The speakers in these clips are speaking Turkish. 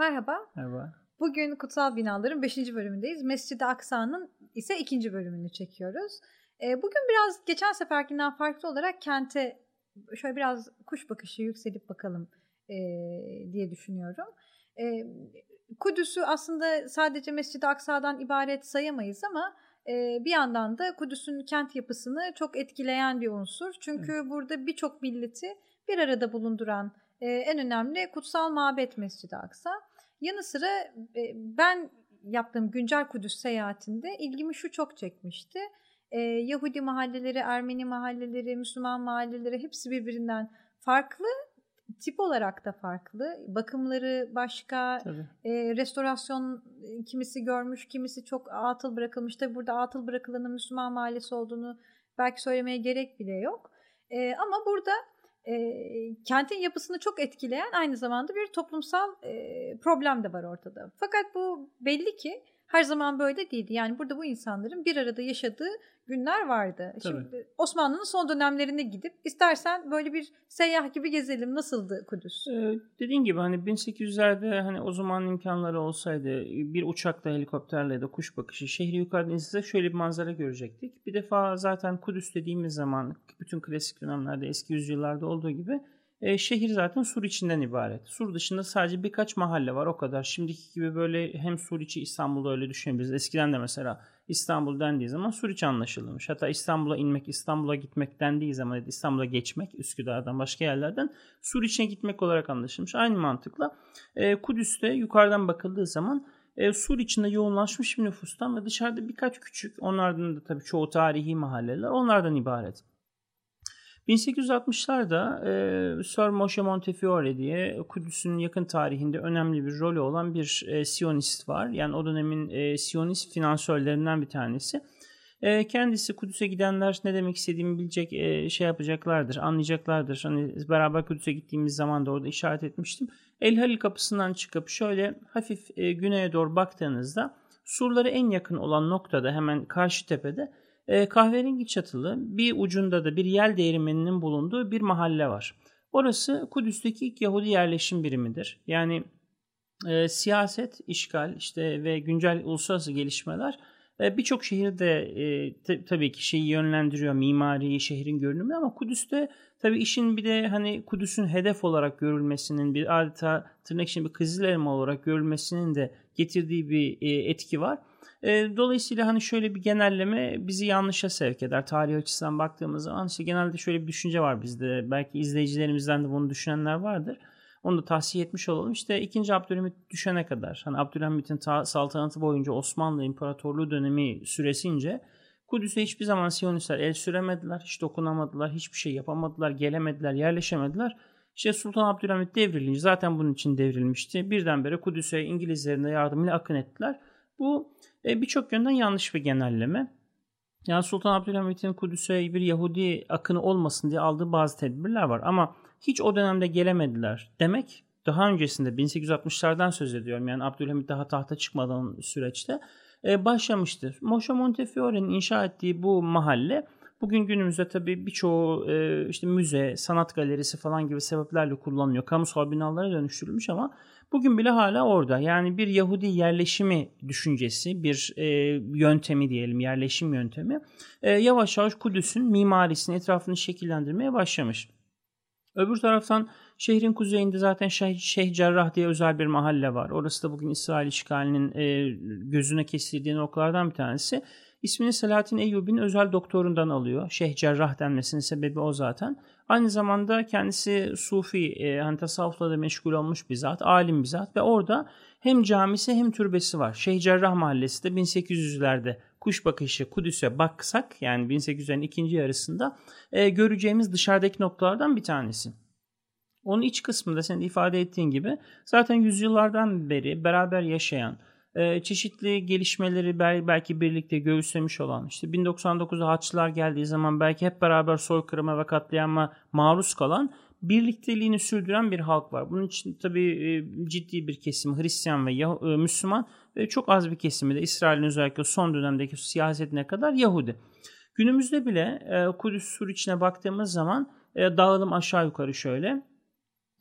Merhaba. Merhaba. Bugün Kutsal Binaların 5. bölümündeyiz. Mescid-i Aksa'nın ise 2. bölümünü çekiyoruz. Ee, bugün biraz geçen seferkinden farklı olarak kente şöyle biraz kuş bakışı yükselip bakalım e, diye düşünüyorum. E, Kudüs'ü aslında sadece Mescid-i Aksa'dan ibaret sayamayız ama e, bir yandan da Kudüs'ün kent yapısını çok etkileyen bir unsur. Çünkü evet. burada birçok milleti bir arada bulunduran en önemli kutsal mabet Mescid-i Aksa. Yanı sıra e, ben yaptığım güncel Kudüs seyahatinde ilgimi şu çok çekmişti. E, Yahudi mahalleleri, Ermeni mahalleleri, Müslüman mahalleleri hepsi birbirinden farklı tip olarak da farklı. Bakımları başka, e, restorasyon kimisi görmüş, kimisi çok atıl bırakılmış. Tabi burada atıl bırakılanın Müslüman mahallesi olduğunu belki söylemeye gerek bile yok. E, ama burada e, kentin yapısını çok etkileyen aynı zamanda bir toplumsal e, problem de var ortada. Fakat bu belli ki her zaman böyle değildi. Yani burada bu insanların bir arada yaşadığı günler vardı. Tabii. Şimdi Osmanlı'nın son dönemlerine gidip istersen böyle bir seyyah gibi gezelim. Nasıldı Kudüs? Ee, dediğin gibi hani 1800'lerde hani o zaman imkanları olsaydı bir uçakla helikopterle ya da kuş bakışı şehri yukarıdan izlese şöyle bir manzara görecektik. Bir defa zaten Kudüs dediğimiz zaman bütün klasik dönemlerde eski yüzyıllarda olduğu gibi e, şehir zaten sur içinden ibaret. Sur dışında sadece birkaç mahalle var o kadar. Şimdiki gibi böyle hem sur içi İstanbul'da öyle düşünebiliriz. Eskiden de mesela İstanbul dendiği zaman Suriç anlaşılmış. Hatta İstanbul'a inmek, İstanbul'a gitmek dendiği zaman İstanbul'a geçmek Üsküdar'dan başka yerlerden Suriç'e gitmek olarak anlaşılmış. Aynı mantıkla e, Kudüs'te yukarıdan bakıldığı zaman e, Sur içinde yoğunlaşmış bir nüfustan ve dışarıda birkaç küçük onlardan da tabii çoğu tarihi mahalleler onlardan ibaret. 1860'larda e, Sir Moshe Montefiore diye Kudüs'ün yakın tarihinde önemli bir rolü olan bir e, Siyonist var. Yani o dönemin e, Siyonist finansörlerinden bir tanesi. E, kendisi Kudüs'e gidenler ne demek istediğimi bilecek e, şey yapacaklardır, anlayacaklardır. Hani beraber Kudüs'e gittiğimiz zaman da orada işaret etmiştim. El Halil kapısından çıkıp şöyle hafif e, güneye doğru baktığınızda surlara en yakın olan noktada hemen karşı tepede e, kahverengi çatılı bir ucunda da bir yel değirmeninin bulunduğu bir mahalle var. Orası Kudüs'teki ilk Yahudi yerleşim birimidir. Yani e, siyaset, işgal işte ve güncel uluslararası gelişmeler birçok şehirde e, tabii ki şeyi yönlendiriyor mimari, şehrin görünümü ama Kudüs'te tabii işin bir de hani Kudüs'ün hedef olarak görülmesinin bir adeta tırnak için bir kızıl elma olarak görülmesinin de getirdiği bir e, etki var. E, dolayısıyla hani şöyle bir genelleme bizi yanlışa sevk eder. Tarih açısından baktığımız zaman işte genelde şöyle bir düşünce var bizde. Belki izleyicilerimizden de bunu düşünenler vardır. Onu da tahsiye etmiş olalım. İşte 2. Abdülhamit düşene kadar hani Abdülhamit'in ta- saltanatı boyunca Osmanlı İmparatorluğu dönemi süresince Kudüs'e hiçbir zaman Siyonistler el süremediler, hiç dokunamadılar, hiçbir şey yapamadılar, gelemediler, yerleşemediler. İşte Sultan Abdülhamit devrilince zaten bunun için devrilmişti. Birdenbire Kudüs'e İngilizlerin de yardımıyla akın ettiler. Bu e, birçok yönden yanlış bir genelleme. Yani Sultan Abdülhamit'in Kudüs'e bir Yahudi akını olmasın diye aldığı bazı tedbirler var. Ama hiç o dönemde gelemediler demek daha öncesinde 1860'lardan söz ediyorum. Yani Abdülhamit daha tahta çıkmadan süreçte e, başlamıştır. Moshe Montefiore'nin inşa ettiği bu mahalle bugün günümüzde tabii birçoğu e, işte müze, sanat galerisi falan gibi sebeplerle kullanılıyor. Kamusal binalara dönüştürülmüş ama bugün bile hala orada. Yani bir Yahudi yerleşimi düşüncesi, bir e, yöntemi diyelim, yerleşim yöntemi e, yavaş yavaş Kudüs'ün mimarisini, etrafını şekillendirmeye başlamış. Öbür taraftan şehrin kuzeyinde zaten Şeyh, Şeyh Cerrah diye özel bir mahalle var. Orası da bugün İsrail işgalinin e, gözüne kestirdiği noktalardan bir tanesi. İsmini Selahattin Eyyubi'nin özel doktorundan alıyor. Şeyh Cerrah denmesinin sebebi o zaten. Aynı zamanda kendisi Sufi, e, hani tasavvufla da meşgul olmuş bir zat, alim bir zat ve orada hem camisi hem türbesi var. Şeyh Cerrah Mahallesi de 1800'lerde kuş bakışı Kudüs'e baksak yani 1800'lerin ikinci yarısında e, göreceğimiz dışarıdaki noktalardan bir tanesi. Onun iç kısmında senin ifade ettiğin gibi zaten yüzyıllardan beri beraber yaşayan, e, çeşitli gelişmeleri belki birlikte göğüslemiş olan işte 1099'da Haçlılar geldiği zaman belki hep beraber soykırıma ve katliama maruz kalan birlikteliğini sürdüren bir halk var. Bunun için tabii e, ciddi bir kesim Hristiyan ve e, Müslüman ve çok az bir kesimi de İsrail'in özellikle son dönemdeki siyasetine kadar Yahudi. Günümüzde bile Kudüs sur içine baktığımız zaman dağılım aşağı yukarı şöyle.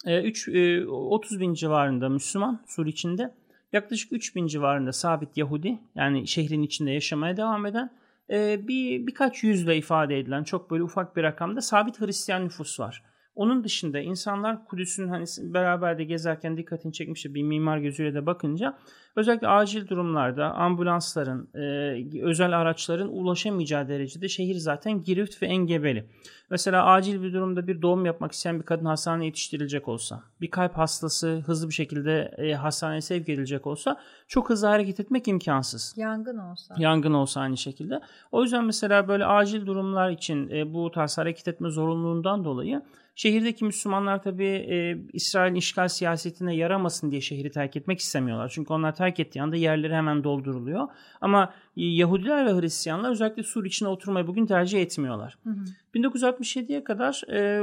E, 3, e, 30 bin civarında Müslüman Sur içinde. Yaklaşık 3 bin civarında sabit Yahudi yani şehrin içinde yaşamaya devam eden e, bir birkaç yüzle ifade edilen çok böyle ufak bir rakamda sabit Hristiyan nüfus var. Onun dışında insanlar Kudüs'ün hani beraber de gezerken dikkatini çekmişti bir mimar gözüyle de bakınca özellikle acil durumlarda ambulansların, e, özel araçların ulaşamayacağı derecede şehir zaten girift ve engebeli. Mesela acil bir durumda bir doğum yapmak isteyen bir kadın hastaneye yetiştirilecek olsa, bir kalp hastası hızlı bir şekilde e, hastaneye sevk edilecek olsa çok hızlı hareket etmek imkansız. Yangın olsa. Yangın olsa aynı şekilde. O yüzden mesela böyle acil durumlar için e, bu tarz hareket etme zorunluluğundan dolayı Şehirdeki Müslümanlar tabii e, İsrail'in işgal siyasetine yaramasın diye şehri terk etmek istemiyorlar. Çünkü onlar terk ettiği anda yerleri hemen dolduruluyor. Ama Yahudiler ve Hristiyanlar özellikle Sur içine oturmayı bugün tercih etmiyorlar. Hı hı. 1967'ye kadar e,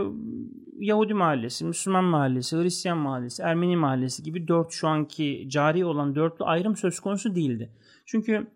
Yahudi mahallesi, Müslüman mahallesi, Hristiyan mahallesi, Ermeni mahallesi gibi dört şu anki cari olan dörtlü ayrım söz konusu değildi. Çünkü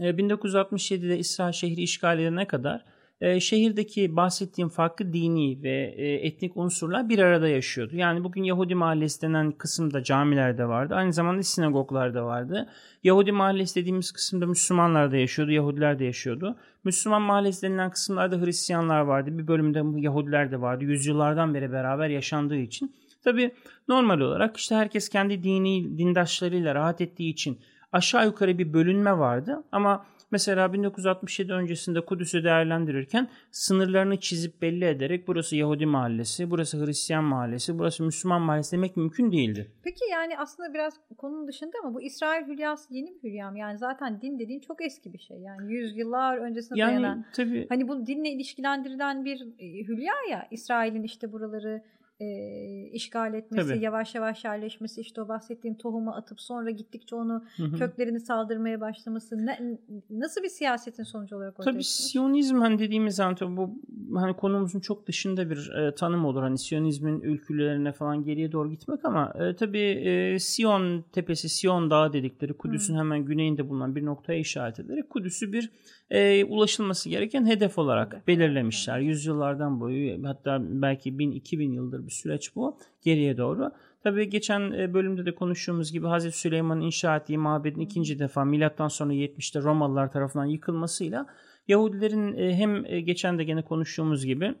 e, 1967'de İsrail şehri işgal edene kadar e, şehirdeki bahsettiğim farklı dini ve e, etnik unsurlar bir arada yaşıyordu. Yani bugün Yahudi mahallesi denen kısımda camilerde vardı. Aynı zamanda sinagoglar da vardı. Yahudi mahallesi dediğimiz kısımda Müslümanlar da yaşıyordu, Yahudiler de yaşıyordu. Müslüman mahallesi denilen kısımlarda Hristiyanlar vardı. Bir bölümde Yahudiler de vardı. Yüzyıllardan beri beraber yaşandığı için. Tabi normal olarak işte herkes kendi dini dindaşlarıyla rahat ettiği için aşağı yukarı bir bölünme vardı. Ama Mesela 1967 öncesinde Kudüs'ü değerlendirirken sınırlarını çizip belli ederek burası Yahudi mahallesi, burası Hristiyan mahallesi, burası Müslüman mahallesi demek mümkün değildi. Peki yani aslında biraz konunun dışında ama bu İsrail hülyası yeni bir hülya mı? Yani zaten din dediğin çok eski bir şey. Yani yüzyıllar öncesine yani, dayanan. Tabii. Hani bu dinle ilişkilendirilen bir e, hülya ya İsrail'in işte buraları e, işgal etmesi, Tabii. yavaş yavaş yerleşmesi, işte o bahsettiğim tohumu atıp sonra gittikçe onu hı hı. köklerini saldırmaya başlaması ne, nasıl bir siyasetin sonucu olarak ortaya Tabii? Siyonizm hani dediğimiz tabii bu hani konumuzun çok dışında bir e, tanım olur. Hani Siyonizmin ülkülerine falan geriye doğru gitmek ama e, tabii e, Siyon tepesi, Siyon dağı dedikleri Kudüs'ün hemen güneyinde bulunan bir noktaya işaret ederek Kudüs'ü bir e, ulaşılması gereken hedef olarak belirlemişler. Yüzyıllardan boyu hatta belki 1000-2000 yıldır bir süreç bu geriye doğru. Tabii geçen e, bölümde de konuştuğumuz gibi Hazreti Süleyman'ın inşa ettiği mabedin ikinci defa milattan sonra 70'te Romalılar tarafından yıkılmasıyla Yahudilerin e, hem e, geçen de gene konuştuğumuz gibi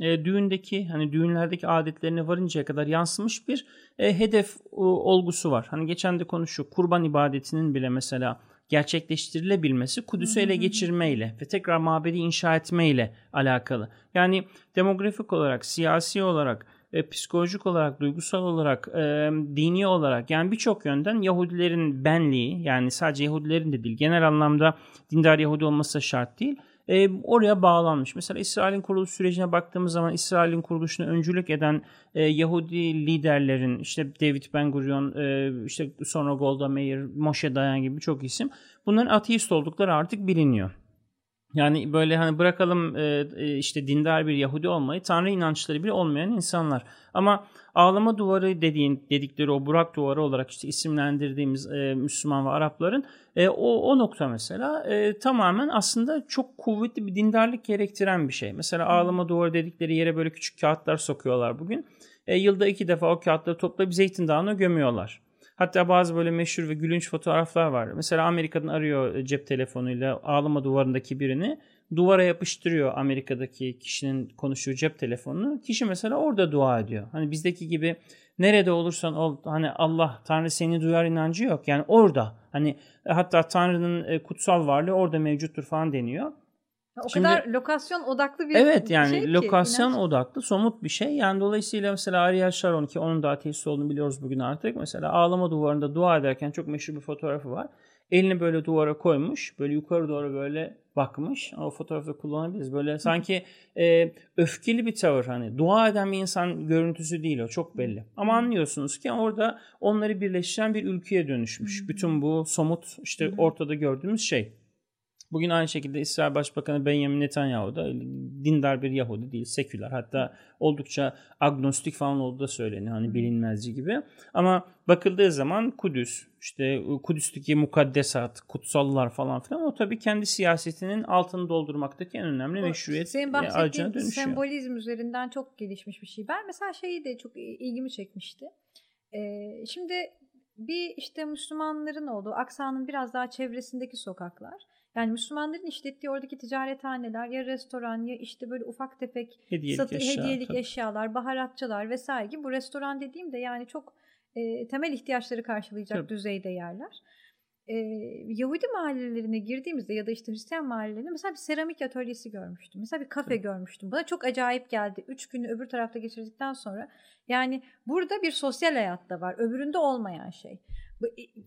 düğündeki hani düğünlerdeki adetlerine varıncaya kadar yansımış bir hedef olgusu var. Hani geçen de konuşuyor kurban ibadetinin bile mesela gerçekleştirilebilmesi Kudüs'ü ele geçirmeyle ve tekrar mabedi inşa etmeyle alakalı. Yani demografik olarak, siyasi olarak, e, psikolojik olarak, duygusal olarak, e, dini olarak yani birçok yönden Yahudilerin benliği yani sadece Yahudilerin de değil genel anlamda dindar Yahudi olması şart değil e, oraya bağlanmış. Mesela İsrail'in kuruluş sürecine baktığımız zaman İsrail'in kuruluşuna öncülük eden e, Yahudi liderlerin işte David Ben Gurion, e, işte sonra Golda Meir, Moshe Dayan gibi birçok isim bunların ateist oldukları artık biliniyor. Yani böyle hani bırakalım e, e, işte dindar bir Yahudi olmayı, Tanrı inançları bile olmayan insanlar. Ama ağlama duvarı dediğin dedikleri o Burak duvarı olarak işte isimlendirdiğimiz e, Müslüman ve Arapların e, o, o nokta mesela e, tamamen aslında çok kuvvetli bir dindarlık gerektiren bir şey. Mesela ağlama duvarı dedikleri yere böyle küçük kağıtlar sokuyorlar bugün. Yılda iki defa o kağıtları toplayıp zeytin dağına gömüyorlar. Hatta bazı böyle meşhur ve gülünç fotoğraflar var. Mesela Amerika'dan arıyor cep telefonuyla ağlama duvarındaki birini. Duvara yapıştırıyor Amerika'daki kişinin konuştuğu cep telefonunu. Kişi mesela orada dua ediyor. Hani bizdeki gibi nerede olursan ol hani Allah Tanrı seni duyar inancı yok. Yani orada hani hatta Tanrı'nın e, kutsal varlığı orada mevcuttur falan deniyor. O Şimdi, kadar lokasyon odaklı bir evet, yani şey ki. lokasyon inanç. odaklı somut bir şey. Yani dolayısıyla mesela Ariel Sharon ki onun da ateist olduğunu biliyoruz bugün artık. Mesela ağlama duvarında dua ederken çok meşhur bir fotoğrafı var. Elini böyle duvara koymuş. Böyle yukarı doğru böyle bakmış. O fotoğrafı kullanabiliriz. Böyle sanki e, öfkeli bir tavır hani. Dua eden bir insan görüntüsü değil o çok belli. Ama anlıyorsunuz ki orada onları birleştiren bir ülkeye dönüşmüş. Bütün bu somut işte ortada gördüğümüz şey. Bugün aynı şekilde İsrail Başbakanı Benjamin Netanyahu da dindar bir Yahudi değil, seküler. Hatta oldukça agnostik falan olduğu da söyleniyor. Hani bilinmezci gibi. Ama bakıldığı zaman Kudüs, işte Kudüs'teki mukaddesat, kutsallar falan filan o tabii kendi siyasetinin altını doldurmaktaki en önemli o, meşruiyet Senin bahsettiğin sembolizm üzerinden çok gelişmiş bir şey. Ben mesela şeyi de çok ilgimi çekmişti. Ee, şimdi bir işte Müslümanların olduğu Aksa'nın biraz daha çevresindeki sokaklar. Yani Müslümanların işlettiği oradaki ticarethaneler ya restoran ya işte böyle ufak tefek hediyelik, satı, eşya, hediyelik eşyalar, baharatçılar vesaire gibi. Bu restoran dediğim de yani çok e, temel ihtiyaçları karşılayacak tabii. düzeyde yerler. E, Yahudi mahallelerine girdiğimizde ya da işte Hristiyan mahallelerinde mesela bir seramik atölyesi görmüştüm. Mesela bir kafe evet. görmüştüm. Bana çok acayip geldi. Üç günü öbür tarafta geçirdikten sonra. Yani burada bir sosyal hayat da var. Öbüründe olmayan şey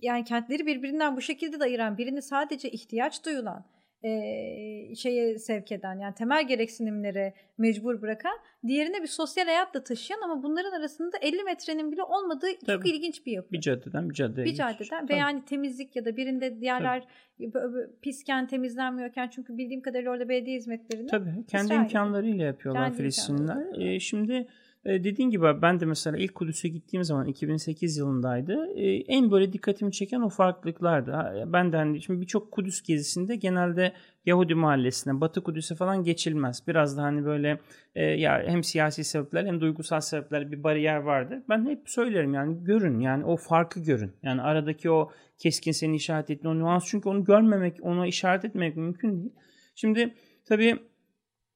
yani kentleri birbirinden bu şekilde de ayıran birini sadece ihtiyaç duyulan e, şeye sevk eden yani temel gereksinimlere mecbur bırakan diğerine bir sosyal hayat da taşıyan ama bunların arasında 50 metrenin bile olmadığı Tabii. çok ilginç bir yapı. Bir caddeden bir caddeye. Bir caddeden Tabii. ve yani temizlik ya da birinde diğerler Tabii. pisken temizlenmiyorken çünkü bildiğim kadarıyla orada belediye hizmetlerini Tabii kendi imkanlarıyla yapıyorlar kendi Filistinliler. Ee, şimdi e, dediğin gibi ben de mesela ilk Kudüs'e gittiğim zaman 2008 yılındaydı. E, en böyle dikkatimi çeken o farklılıklardı. Ben de hani şimdi birçok Kudüs gezisinde genelde Yahudi mahallesine, Batı Kudüs'e falan geçilmez. Biraz da hani böyle e, ya hem siyasi sebepler hem duygusal sebepler bir bariyer vardır. Ben hep söylerim yani görün yani o farkı görün. Yani aradaki o keskin seni işaret ettiğin o nüans çünkü onu görmemek, ona işaret etmek mümkün değil. Şimdi tabii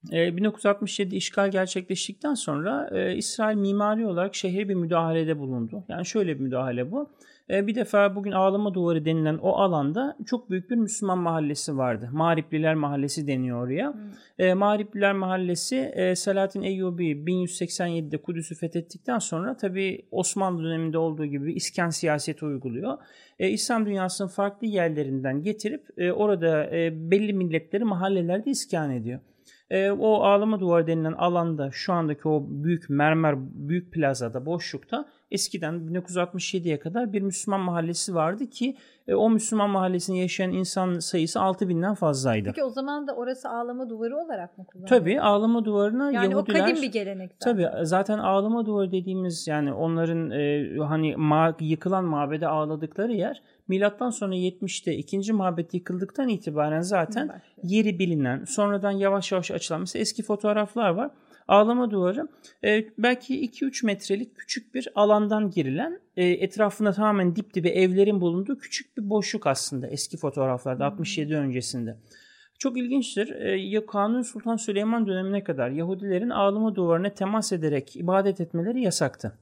1967 işgal gerçekleştikten sonra e, İsrail mimari olarak şehre bir müdahalede bulundu. Yani şöyle bir müdahale bu. E, bir defa bugün Ağlama Duvarı denilen o alanda çok büyük bir Müslüman mahallesi vardı. Mağripliler Mahallesi deniyor oraya. Hmm. E, Mağripliler Mahallesi e, Selahattin Eyyubi 1187'de Kudüs'ü fethettikten sonra tabi Osmanlı döneminde olduğu gibi iskan siyaseti uyguluyor. E, İslam dünyasının farklı yerlerinden getirip e, orada e, belli milletleri mahallelerde iskan ediyor. E, o ağlama duvarı denilen alanda şu andaki o büyük mermer büyük plazada boşlukta eskiden 1967'ye kadar bir Müslüman mahallesi vardı ki e, o Müslüman mahallesinde yaşayan insan sayısı 6000'den fazlaydı. Peki o zaman da orası ağlama duvarı olarak mı kullanılıyor? Tabii ağlama duvarına yani Yahudiler... Yani o kadim bir gelenek zaten. Tabii zaten ağlama duvarı dediğimiz yani onların e, hani ma yıkılan mabede ağladıkları yer milattan sonra 70'te ikinci mabet yıkıldıktan itibaren zaten yeri bilinen sonradan yavaş yavaş açılan mesela eski fotoğraflar var Ağlama duvarı e, belki 2-3 metrelik küçük bir alandan girilen e, etrafında tamamen dip dibe evlerin bulunduğu küçük bir boşluk aslında eski fotoğraflarda hmm. 67 öncesinde. Çok ilginçtir. E, Kanuni Sultan Süleyman dönemine kadar Yahudilerin ağlama duvarına temas ederek ibadet etmeleri yasaktı.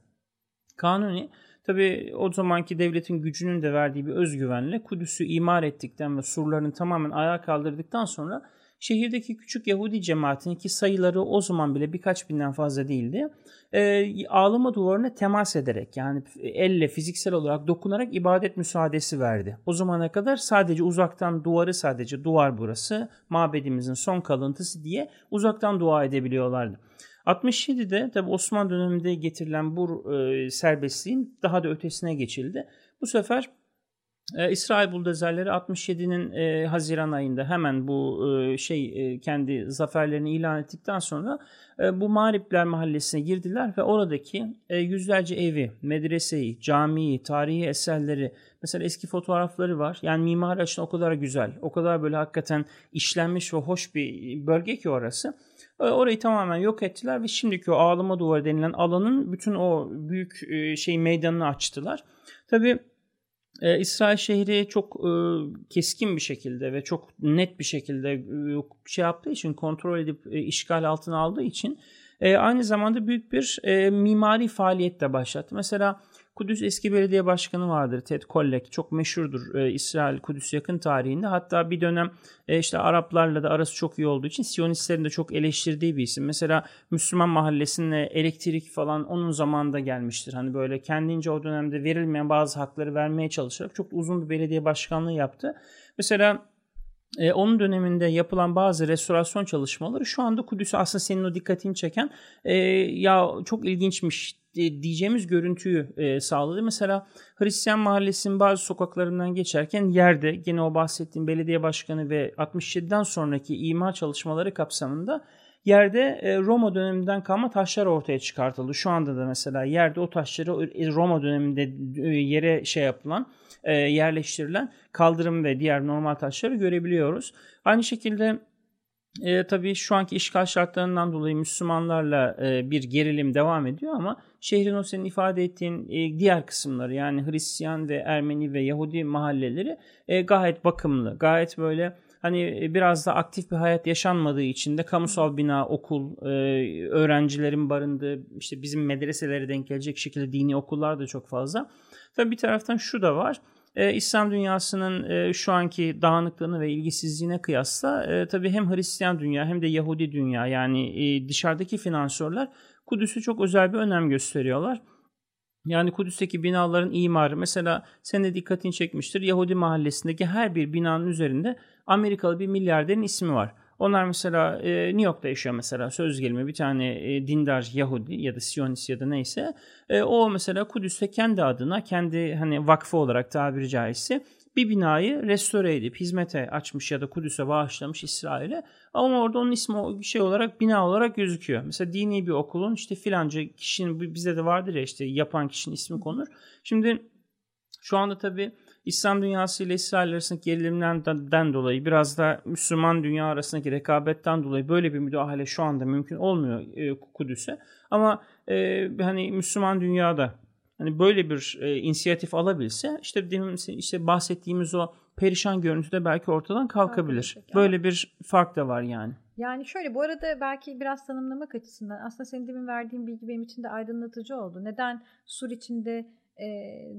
Kanuni Tabi o zamanki devletin gücünün de verdiği bir özgüvenle Kudüs'ü imar ettikten ve surlarını tamamen ayağa kaldırdıktan sonra Şehirdeki küçük Yahudi cemaatinin ki sayıları o zaman bile birkaç binden fazla değildi. E, ağlama duvarına temas ederek yani elle fiziksel olarak dokunarak ibadet müsaadesi verdi. O zamana kadar sadece uzaktan duvarı sadece duvar burası mabedimizin son kalıntısı diye uzaktan dua edebiliyorlardı. 67'de tabi Osmanlı döneminde getirilen bu e, serbestliğin daha da ötesine geçildi. Bu sefer e, İsrail buldozerleri 67'nin e, Haziran ayında hemen bu e, şey e, kendi zaferlerini ilan ettikten sonra e, bu Mağripler mahallesine girdiler ve oradaki e, yüzlerce evi, medreseyi, camiyi, tarihi eserleri mesela eski fotoğrafları var. Yani mimari açıdan o kadar güzel, o kadar böyle hakikaten işlenmiş ve hoş bir bölge ki orası. Orayı tamamen yok ettiler ve şimdiki o ağlama duvarı denilen alanın bütün o büyük e, şey meydanını açtılar. Tabii e, İsrail şehri çok e, keskin bir şekilde ve çok net bir şekilde e, şey yaptığı için kontrol edip e, işgal altına aldığı için e, aynı zamanda büyük bir e, mimari faaliyet de başlattı. Mesela Kudüs eski belediye başkanı vardır Ted Kollek. Çok meşhurdur e, İsrail Kudüs yakın tarihinde. Hatta bir dönem e, işte Araplarla da arası çok iyi olduğu için Siyonistlerin de çok eleştirdiği bir isim. Mesela Müslüman mahallesine elektrik falan onun zamanında gelmiştir. Hani böyle kendince o dönemde verilmeyen bazı hakları vermeye çalışarak çok uzun bir belediye başkanlığı yaptı. Mesela e, onun döneminde yapılan bazı restorasyon çalışmaları şu anda Kudüs'ü aslında senin o dikkatini çeken e, ya çok ilginçmiş diyeceğimiz görüntüyü e, sağladı. Mesela Hristiyan Mahallesi'nin bazı sokaklarından geçerken yerde gene o bahsettiğim belediye başkanı ve 67'den sonraki imar çalışmaları kapsamında yerde e, Roma döneminden kalma taşlar ortaya çıkartıldı. Şu anda da mesela yerde o taşları e, Roma döneminde e, yere şey yapılan yerleştirilen kaldırım ve diğer normal taşları görebiliyoruz. Aynı şekilde e, tabii şu anki işgal şartlarından dolayı Müslümanlarla e, bir gerilim devam ediyor ama şehrin o senin ifade ettiğin e, diğer kısımları yani Hristiyan ve Ermeni ve Yahudi mahalleleri e, gayet bakımlı, gayet böyle hani e, biraz da aktif bir hayat yaşanmadığı için de kamusal bina, okul, e, öğrencilerin barındığı işte bizim medreselere denk gelecek şekilde dini okullar da çok fazla. Tabii bir taraftan şu da var. E, İslam dünyasının e, şu anki dağınıklığını ve ilgisizliğine kıyasla e, tabii hem Hristiyan dünya hem de Yahudi dünya yani e, dışarıdaki finansörler Kudüs'ü çok özel bir önem gösteriyorlar. Yani Kudüs'teki binaların imarı mesela senin de dikkatini çekmiştir. Yahudi mahallesindeki her bir binanın üzerinde Amerikalı bir milyarderin ismi var. Onlar mesela e, New York'ta yaşıyor mesela söz gelimi bir tane e, dindar Yahudi ya da Siyonist ya da neyse. E, o mesela Kudüs'te kendi adına kendi hani vakfı olarak tabiri caizse bir binayı restore edip hizmete açmış ya da Kudüs'e bağışlamış İsrail'e. Ama orada onun ismi şey olarak bina olarak gözüküyor. Mesela dini bir okulun işte filanca kişinin bizde de vardır ya işte yapan kişinin ismi konur. Şimdi şu anda tabii İslam dünyası ile İsrail arasındaki gerilimden dolayı biraz da Müslüman dünya arasındaki rekabetten dolayı böyle bir müdahale şu anda mümkün olmuyor e, Kudüs'e. Ama e, hani Müslüman dünyada hani böyle bir e, inisiyatif alabilse işte demin işte bahsettiğimiz o perişan görüntü de belki ortadan kalkabilir. Böyle bir fark da var yani. Yani şöyle bu arada belki biraz tanımlamak açısından aslında senin demin verdiğin bilgi benim için de aydınlatıcı oldu. Neden Sur içinde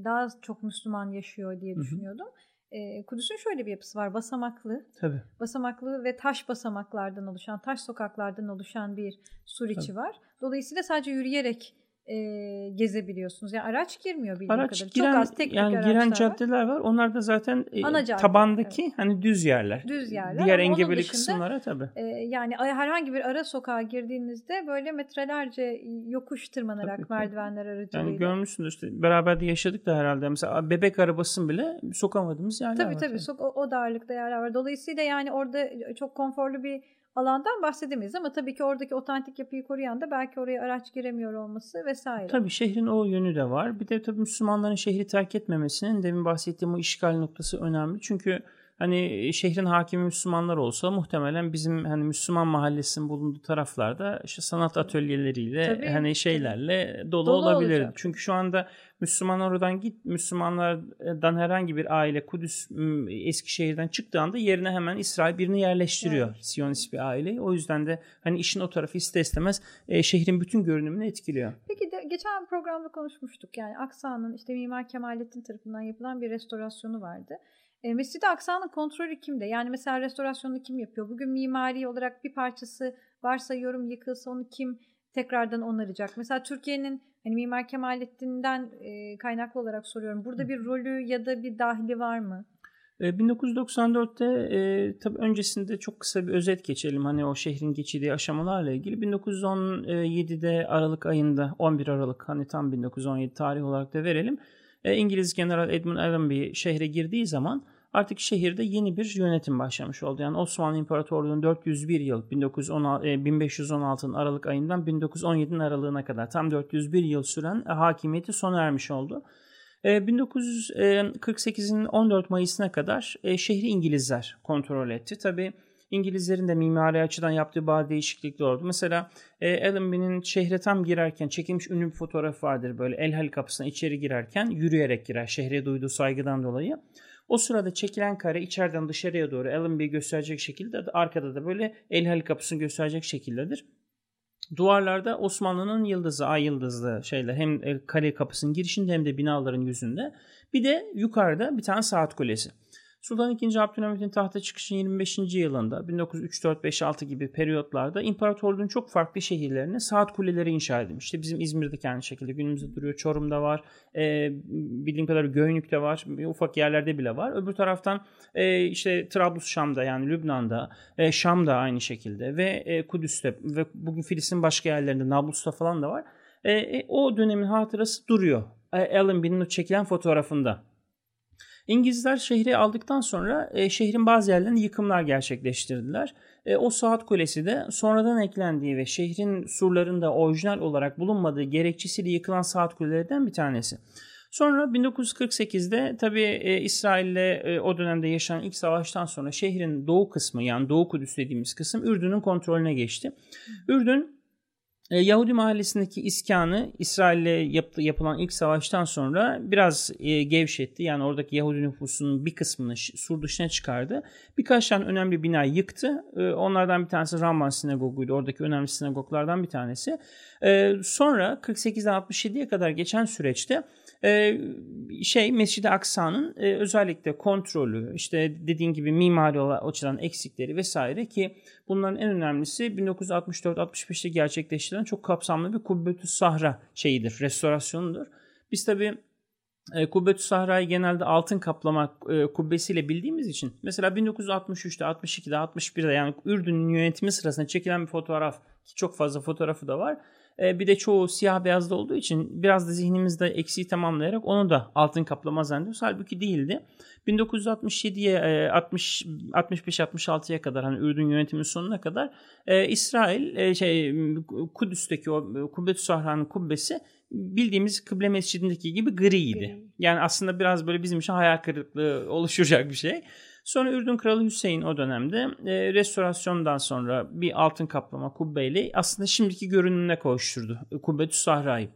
daha çok Müslüman yaşıyor diye düşünüyordum. E, Kudüs'ün şöyle bir yapısı var. Basamaklı. Tabii. Basamaklı ve taş basamaklardan oluşan, taş sokaklardan oluşan bir sur içi var. Dolayısıyla sadece yürüyerek e, gezebiliyorsunuz. Yani araç girmiyor bildiğim araç kadarıyla. Giren, Çok az teknik yani giren caddeler var. var. Onlar da zaten e, Ana cadde, tabandaki evet. hani düz yerler. Düz yerler. Diğer engebeli kısımlara tabii. E, yani herhangi bir ara sokağa girdiğinizde böyle metrelerce yokuş tırmanarak tabii, merdivenler aracılığıyla. Yani görmüşsünüz işte beraber de yaşadık da herhalde. Mesela bebek arabasını bile sokamadığımız yerler tabii, var. Tabii tabii. O, o darlıkta yerler var. Dolayısıyla yani orada çok konforlu bir alandan bahsedemeyiz ama tabii ki oradaki otantik yapıyı koruyan da belki oraya araç giremiyor olması vesaire. Tabii şehrin o yönü de var. Bir de tabii Müslümanların şehri terk etmemesinin demin bahsettiğim o işgal noktası önemli. Çünkü hani şehrin hakimi Müslümanlar olsa muhtemelen bizim hani Müslüman mahallesinin bulunduğu taraflarda işte sanat atölyeleriyle tabii, hani şeylerle dolu, dolu olabilir. Olacak. Çünkü şu anda Müslüman oradan git Müslümanlardan herhangi bir aile Kudüs Eskişehir'den çıktığı anda yerine hemen İsrail birini yerleştiriyor. Evet. Siyonist bir aileyi. O yüzden de hani işin o tarafı ister istemez e, şehrin bütün görünümünü etkiliyor. Peki de, geçen programda konuşmuştuk. Yani Aksa'nın işte Mimar Kemalettin tarafından yapılan bir restorasyonu vardı. E, Mescid-i Aksa'nın kontrolü kimde? Yani mesela restorasyonu kim yapıyor? Bugün mimari olarak bir parçası varsayıyorum yıkılsa onu kim tekrardan onaracak? Mesela Türkiye'nin hani Mimar Kemalettin'den e, kaynaklı olarak soruyorum. Burada bir rolü ya da bir dahili var mı? 1994'te e, tabii öncesinde çok kısa bir özet geçelim hani o şehrin geçirdiği aşamalarla ilgili. 1917'de Aralık ayında 11 Aralık hani tam 1917 tarih olarak da verelim. E, İngiliz General Edmund Allenby şehre girdiği zaman artık şehirde yeni bir yönetim başlamış oldu. Yani Osmanlı İmparatorluğu'nun 401 yıl 1916, e, 1516'ın Aralık ayından 1917'nin aralığına kadar tam 401 yıl süren e, hakimiyeti sona ermiş oldu. 1948'in 14 Mayıs'ına kadar şehri İngilizler kontrol etti. Tabii İngilizlerin de mimari açıdan yaptığı bazı değişiklikler oldu. Mesela e, Allenby'nin şehre tam girerken çekilmiş ünlü bir fotoğraf vardır. Böyle El Halil kapısına içeri girerken yürüyerek girer şehre duyduğu saygıdan dolayı. O sırada çekilen kare içeriden dışarıya doğru Allenby'yi gösterecek şekilde arkada da böyle El Halil kapısını gösterecek şekildedir. Duvarlarda Osmanlı'nın yıldızı, ay yıldızlı şeyler hem kale kapısının girişinde hem de binaların yüzünde. Bir de yukarıda bir tane saat kulesi. Sultan II. Abdülhamit'in tahta çıkışının 25. yılında 1903 4 5 6 gibi periyotlarda imparatorluğun çok farklı şehirlerine saat kuleleri inşa edilmişti. Bizim İzmir'deki aynı şekilde günümüzde duruyor. Çorum'da var. E, bildiğim kadar Göynük'te var. Ufak yerlerde bile var. Öbür taraftan e, işte Trablus Şam'da yani Lübnan'da, e, Şam'da aynı şekilde ve e, Kudüs'te ve bugün Filistin başka yerlerinde Nablus'ta falan da var. E, e, o dönemin hatırası duruyor. E, Allenby'nin o çekilen fotoğrafında. İngilizler şehri aldıktan sonra e, şehrin bazı yerlerinde yıkımlar gerçekleştirdiler. E, o saat kulesi de sonradan eklendiği ve şehrin surlarında orijinal olarak bulunmadığı gerekçesiyle yıkılan saat kulelerden bir tanesi. Sonra 1948'de tabi e, İsrail'le e, o dönemde yaşanan ilk savaştan sonra şehrin doğu kısmı yani Doğu Kudüs dediğimiz kısım Ürdün'ün kontrolüne geçti. Ürdün e, Yahudi mahallesindeki iskanı İsrail'le yap, yapılan ilk savaştan sonra biraz e, gevşetti. Yani oradaki Yahudi nüfusunun bir kısmını sur dışına çıkardı. Birkaç tane önemli bina yıktı. E, onlardan bir tanesi Ramban Sinagogu'ydu. Oradaki önemli sinagoglardan bir tanesi. E, sonra 48'den 67'ye kadar geçen süreçte e, şey Mescid-i Aksa'nın e, özellikle kontrolü, işte dediğin gibi mimari açıdan eksikleri vesaire ki bunların en önemlisi 1964-65'te gerçekleştirilen çok kapsamlı bir Kubbetü Sahra şeyidir, restorasyonudur. Biz tabii e, Kubbetü Sahra'yı genelde altın kaplama e, kubbesiyle bildiğimiz için mesela 1963'te, 62'de, 61'de yani Ürdün'ün yönetimi sırasında çekilen bir fotoğraf ki çok fazla fotoğrafı da var e, bir de çoğu siyah beyazda olduğu için biraz da zihnimizde eksiği tamamlayarak onu da altın kaplama zannediyoruz. Halbuki değildi. 1967'ye 60 65-66'ya kadar hani Ürdün yönetimi sonuna kadar e, İsrail e, şey Kudüs'teki o Kubbetü Sahra'nın kubbesi bildiğimiz kıble mescidindeki gibi griydi. Gri. Yani aslında biraz böyle bizim için hayal kırıklığı oluşturacak bir şey. Sonra Ürdün Kralı Hüseyin o dönemde e, restorasyondan sonra bir altın kaplama kubbeyle aslında şimdiki görünümüne kavuşturdu Kubbetü Sahra'yı.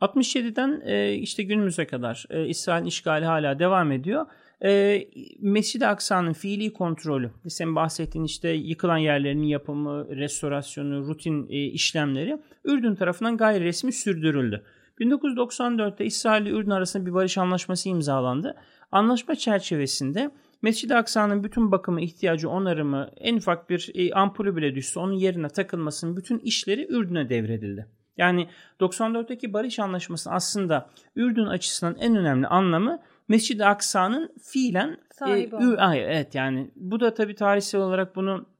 67'den e, işte günümüze kadar e, İsrail'in işgali hala devam ediyor. E, Mescid-i Aksa'nın fiili kontrolü, senin bahsettiğin işte yıkılan yerlerin yapımı, restorasyonu, rutin e, işlemleri Ürdün tarafından gayri resmi sürdürüldü. 1994'te İsrail ile Ürdün arasında bir barış anlaşması imzalandı. Anlaşma çerçevesinde Mescid-i Aksa'nın bütün bakımı, ihtiyacı, onarımı, en ufak bir e, ampulü bile düşse onun yerine takılmasının bütün işleri Ürdün'e devredildi. Yani 94'teki barış anlaşması aslında Ürdün açısından en önemli anlamı Mescid-i Aksa'nın fiilen Sahibi e, ay, evet yani bu da tabii tarihsel olarak bunu e,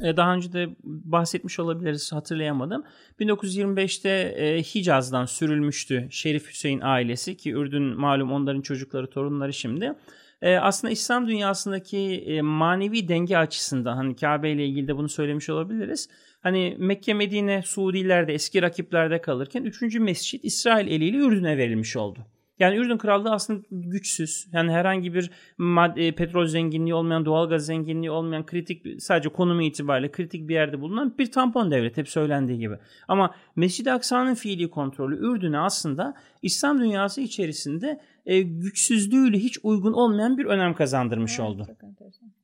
daha önce de bahsetmiş olabiliriz hatırlayamadım. 1925'te e, Hicaz'dan sürülmüştü Şerif Hüseyin ailesi ki Ürdün malum onların çocukları torunları şimdi. E, aslında İslam dünyasındaki e, manevi denge açısından hani Kabe ile ilgili de bunu söylemiş olabiliriz. Hani Mekke, Medine, Suudilerde eski rakiplerde kalırken 3. mescit İsrail eliyle Ürdün'e verilmiş oldu. Yani Ürdün Krallığı aslında güçsüz. Yani herhangi bir madde, petrol zenginliği olmayan, doğalgaz zenginliği olmayan, kritik sadece konumu itibariyle kritik bir yerde bulunan bir tampon devlet hep söylendiği gibi. Ama Mescid-i Aksa'nın fiili kontrolü Ürdün'e aslında İslam dünyası içerisinde e, güçsüzlüğüyle hiç uygun olmayan bir önem kazandırmış evet, oldu.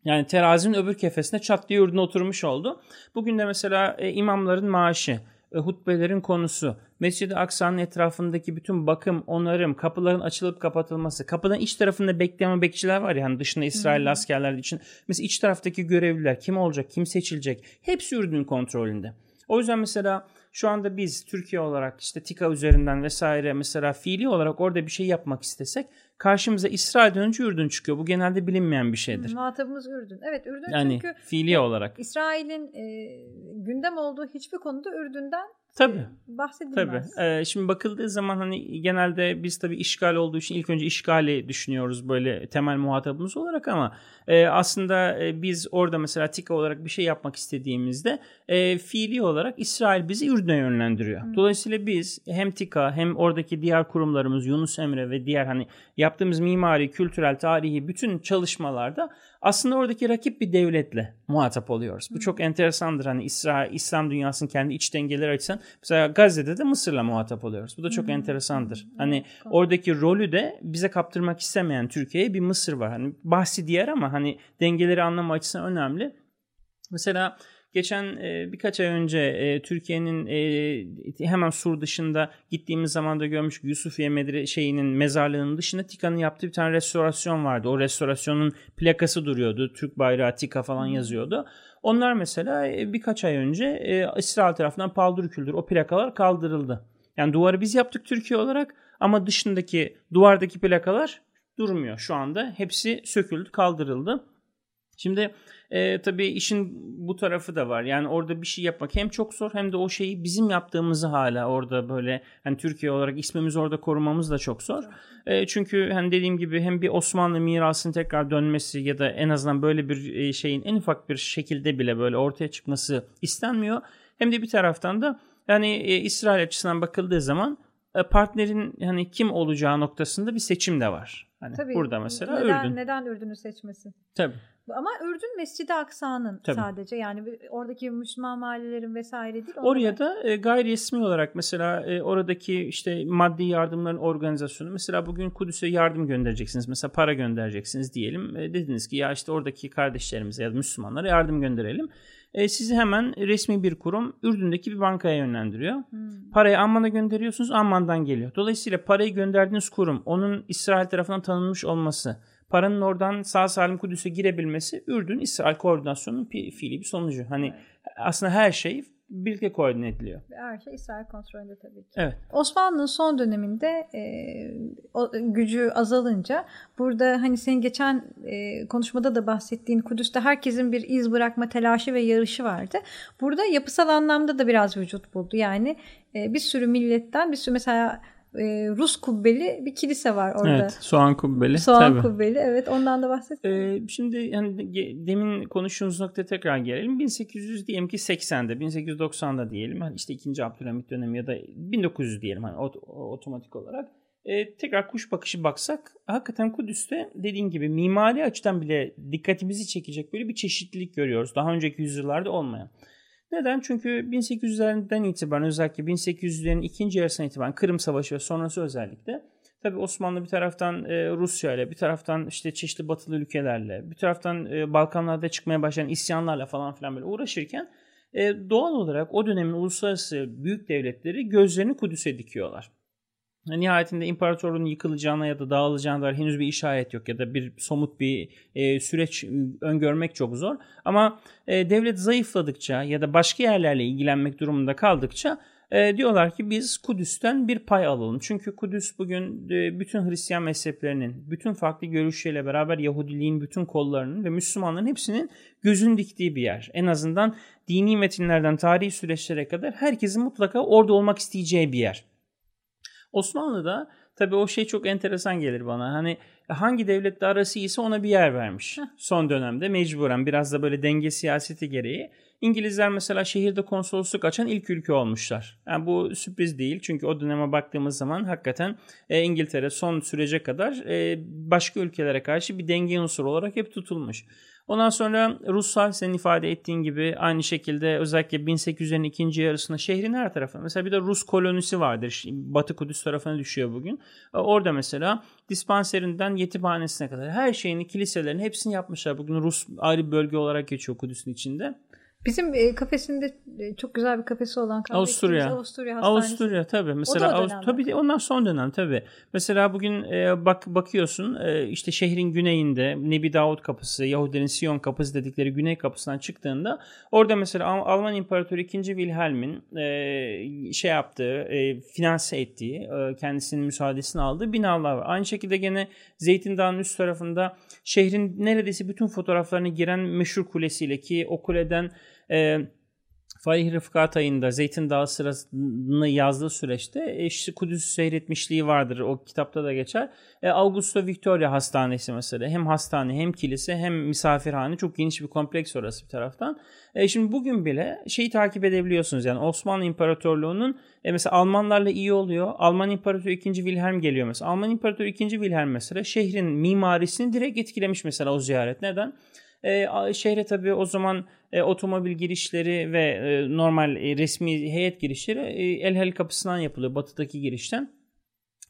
Yani terazinin öbür kefesine çat diye Ürdün oturmuş oldu. Bugün de mesela e, imamların maaşı, hutbelerin konusu, Mescid-i Aksa'nın etrafındaki bütün bakım, onarım, kapıların açılıp kapatılması, kapıdan iç tarafında bekleyen bekçiler var ya hani dışında İsrail hmm. askerler için. Mesela iç taraftaki görevliler kim olacak, kim seçilecek hepsi Ürdün kontrolünde. O yüzden mesela şu anda biz Türkiye olarak işte TİKA üzerinden vesaire mesela fiili olarak orada bir şey yapmak istesek karşımıza İsrail'den önce Ürdün çıkıyor. Bu genelde bilinmeyen bir şeydir. Muhatabımız Ürdün. Evet Ürdün yani, çünkü fiili olarak. İsrail'in e, gündem olduğu hiçbir konuda Ürdün'den Tabii. bahsedilmez. Tabii. Ee, şimdi bakıldığı zaman hani genelde biz tabii işgal olduğu için ilk önce işgali düşünüyoruz böyle temel muhatabımız olarak ama e, aslında e, biz orada mesela TİKA olarak bir şey yapmak istediğimizde e, fiili olarak İsrail bizi Ürdün'e yönlendiriyor. Hı. Dolayısıyla biz hem TİKA hem oradaki diğer kurumlarımız Yunus Emre ve diğer hani yaptığımız mimari, kültürel, tarihi bütün çalışmalarda aslında oradaki rakip bir devletle muhatap oluyoruz. Bu çok enteresandır. Hani İsrail, İslam dünyasının kendi iç dengeleri açısından mesela Gazze'de de Mısır'la muhatap oluyoruz. Bu da çok enteresandır. Hani oradaki rolü de bize kaptırmak istemeyen Türkiye'ye bir Mısır var. Hani bahsi diğer ama hani dengeleri anlama açısından önemli. Mesela geçen e, birkaç ay önce e, Türkiye'nin e, hemen sur dışında gittiğimiz zaman da görmüş Yusufiye Medre şeyinin mezarlığının dışında Tika'nın yaptığı bir tane restorasyon vardı. O restorasyonun plakası duruyordu. Türk bayrağı Tika falan yazıyordu. Onlar mesela e, birkaç ay önce e, İsrail tarafından paldır küldür o plakalar kaldırıldı. Yani duvarı biz yaptık Türkiye olarak ama dışındaki duvardaki plakalar durmuyor şu anda. Hepsi söküldü, kaldırıldı. Şimdi e, tabii işin bu tarafı da var. Yani orada bir şey yapmak hem çok zor hem de o şeyi bizim yaptığımızı hala orada böyle hani Türkiye olarak ismimizi orada korumamız da çok zor. E, çünkü hani dediğim gibi hem bir Osmanlı mirasının tekrar dönmesi ya da en azından böyle bir e, şeyin en ufak bir şekilde bile böyle ortaya çıkması istenmiyor. Hem de bir taraftan da yani e, İsrail açısından bakıldığı zaman e, partnerin hani kim olacağı noktasında bir seçim de var. Hani Tabii, burada mesela neden, Ürdün. Neden Ürdün'ü seçmesi? Tabii. Ama Ürdün Mescid-i Aksa'nın Tabii. sadece yani oradaki Müslüman mahallelerin vesaire değil. Oraya da e, gayri resmi olarak mesela e, oradaki işte maddi yardımların organizasyonu mesela bugün Kudüs'e yardım göndereceksiniz mesela para göndereceksiniz diyelim e, dediniz ki ya işte oradaki kardeşlerimize ya da Müslümanlara yardım gönderelim. E, sizi hemen resmi bir kurum Ürdün'deki bir bankaya yönlendiriyor. Hmm. Parayı Amman'a gönderiyorsunuz Amman'dan geliyor. Dolayısıyla parayı gönderdiğiniz kurum onun İsrail tarafından tanınmış olması paranın oradan sağ salim Kudüs'e girebilmesi Ürdün İsrail koordinasyonunun fi- fiili bir sonucu. Hani aslında her şey birlikte koordine ediliyor. Her şey İsrail kontrolünde tabii ki. Evet. Osmanlı'nın son döneminde e, o, gücü azalınca burada hani senin geçen e, konuşmada da bahsettiğin Kudüs'te herkesin bir iz bırakma telaşı ve yarışı vardı. Burada yapısal anlamda da biraz vücut buldu. Yani e, bir sürü milletten bir sürü mesela e, Rus kubbeli bir kilise var orada. Evet, soğan kubbeli. Soğan tabii. kubbeli evet ondan da bahset. Ee, şimdi yani demin konuştuğumuz noktaya tekrar gelelim. 1800 diyelim ki 80'de, 1890'da diyelim. Hani işte 2. Abdülhamit dönemi ya da 1900 diyelim hani ot- otomatik olarak. Ee, tekrar kuş bakışı baksak hakikaten Kudüs'te dediğin gibi mimari açıdan bile dikkatimizi çekecek böyle bir çeşitlilik görüyoruz. Daha önceki yüzyıllarda olmayan. Neden? Çünkü 1800'lerden itibaren özellikle 1800'lerin ikinci yarısına itibaren Kırım Savaşı ve sonrası özellikle tabii Osmanlı bir taraftan e, Rusya ile bir taraftan işte çeşitli batılı ülkelerle bir taraftan e, Balkanlarda çıkmaya başlayan isyanlarla falan filan böyle uğraşırken e, doğal olarak o dönemin uluslararası büyük devletleri gözlerini Kudüs'e dikiyorlar. Nihayetinde imparatorluğun yıkılacağına ya da dağılacağına dair henüz bir işaret yok ya da bir somut bir e, süreç öngörmek çok zor. Ama e, devlet zayıfladıkça ya da başka yerlerle ilgilenmek durumunda kaldıkça e, diyorlar ki biz Kudüs'ten bir pay alalım. Çünkü Kudüs bugün e, bütün Hristiyan mezheplerinin, bütün farklı görüşleriyle beraber Yahudiliğin bütün kollarının ve Müslümanların hepsinin gözün diktiği bir yer. En azından dini metinlerden tarihi süreçlere kadar herkesin mutlaka orada olmak isteyeceği bir yer. Osmanlı'da tabii o şey çok enteresan gelir bana. Hani hangi devletle arası iyiyse ona bir yer vermiş. Son dönemde mecburen biraz da böyle denge siyaseti gereği. İngilizler mesela şehirde konsolosluk açan ilk ülke olmuşlar. Yani bu sürpriz değil çünkü o döneme baktığımız zaman hakikaten e, İngiltere son sürece kadar e, başka ülkelere karşı bir denge unsuru olarak hep tutulmuş. Ondan sonra Ruslar senin ifade ettiğin gibi aynı şekilde özellikle 1800'lerin ikinci yarısında şehrin her tarafına. Mesela bir de Rus kolonisi vardır. Batı Kudüs tarafına düşüyor bugün. Orada mesela dispanserinden yetimhanesine kadar her şeyini, kiliselerin hepsini yapmışlar. Bugün Rus ayrı bölge olarak geçiyor Kudüs'ün içinde. Bizim e, kafesinde e, çok güzel bir kafesi olan Avusturya. Avusturya Hastanesi. Avusturya tabii. Mesela Avust tabii de onlar son dönem tabii. Mesela bugün e, bak bakıyorsun e, işte şehrin güneyinde Nebi Davut kapısı, Yahudilerin Sion kapısı dedikleri güney kapısından çıktığında orada mesela Alman İmparatoru 2. Wilhelm'in e, şey yaptığı, e, finanse ettiği, e, kendisinin müsaadesini aldığı binalar var. Aynı şekilde gene Zeytin Dağı'nın üst tarafında şehrin neredeyse bütün fotoğraflarını giren meşhur kulesiyle ki o kuleden e, Fahri Rıfkat ayında Zeytin Dağı sırasını yazdığı süreçte işte Kudüs seyretmişliği vardır. O kitapta da geçer. E, Augusto Victoria Hastanesi mesela. Hem hastane hem kilise hem misafirhane. Çok geniş bir kompleks orası bir taraftan. E, şimdi bugün bile şeyi takip edebiliyorsunuz. Yani Osmanlı İmparatorluğu'nun e, mesela Almanlarla iyi oluyor. Alman İmparatoru 2. Wilhelm geliyor mesela. Alman İmparatoru 2. Wilhelm mesela şehrin mimarisini direkt etkilemiş mesela o ziyaret. Neden? E, şehre tabii o zaman e, otomobil girişleri ve e, normal e, resmi heyet girişleri e, El Hel kapısından yapılıyor batıdaki girişten.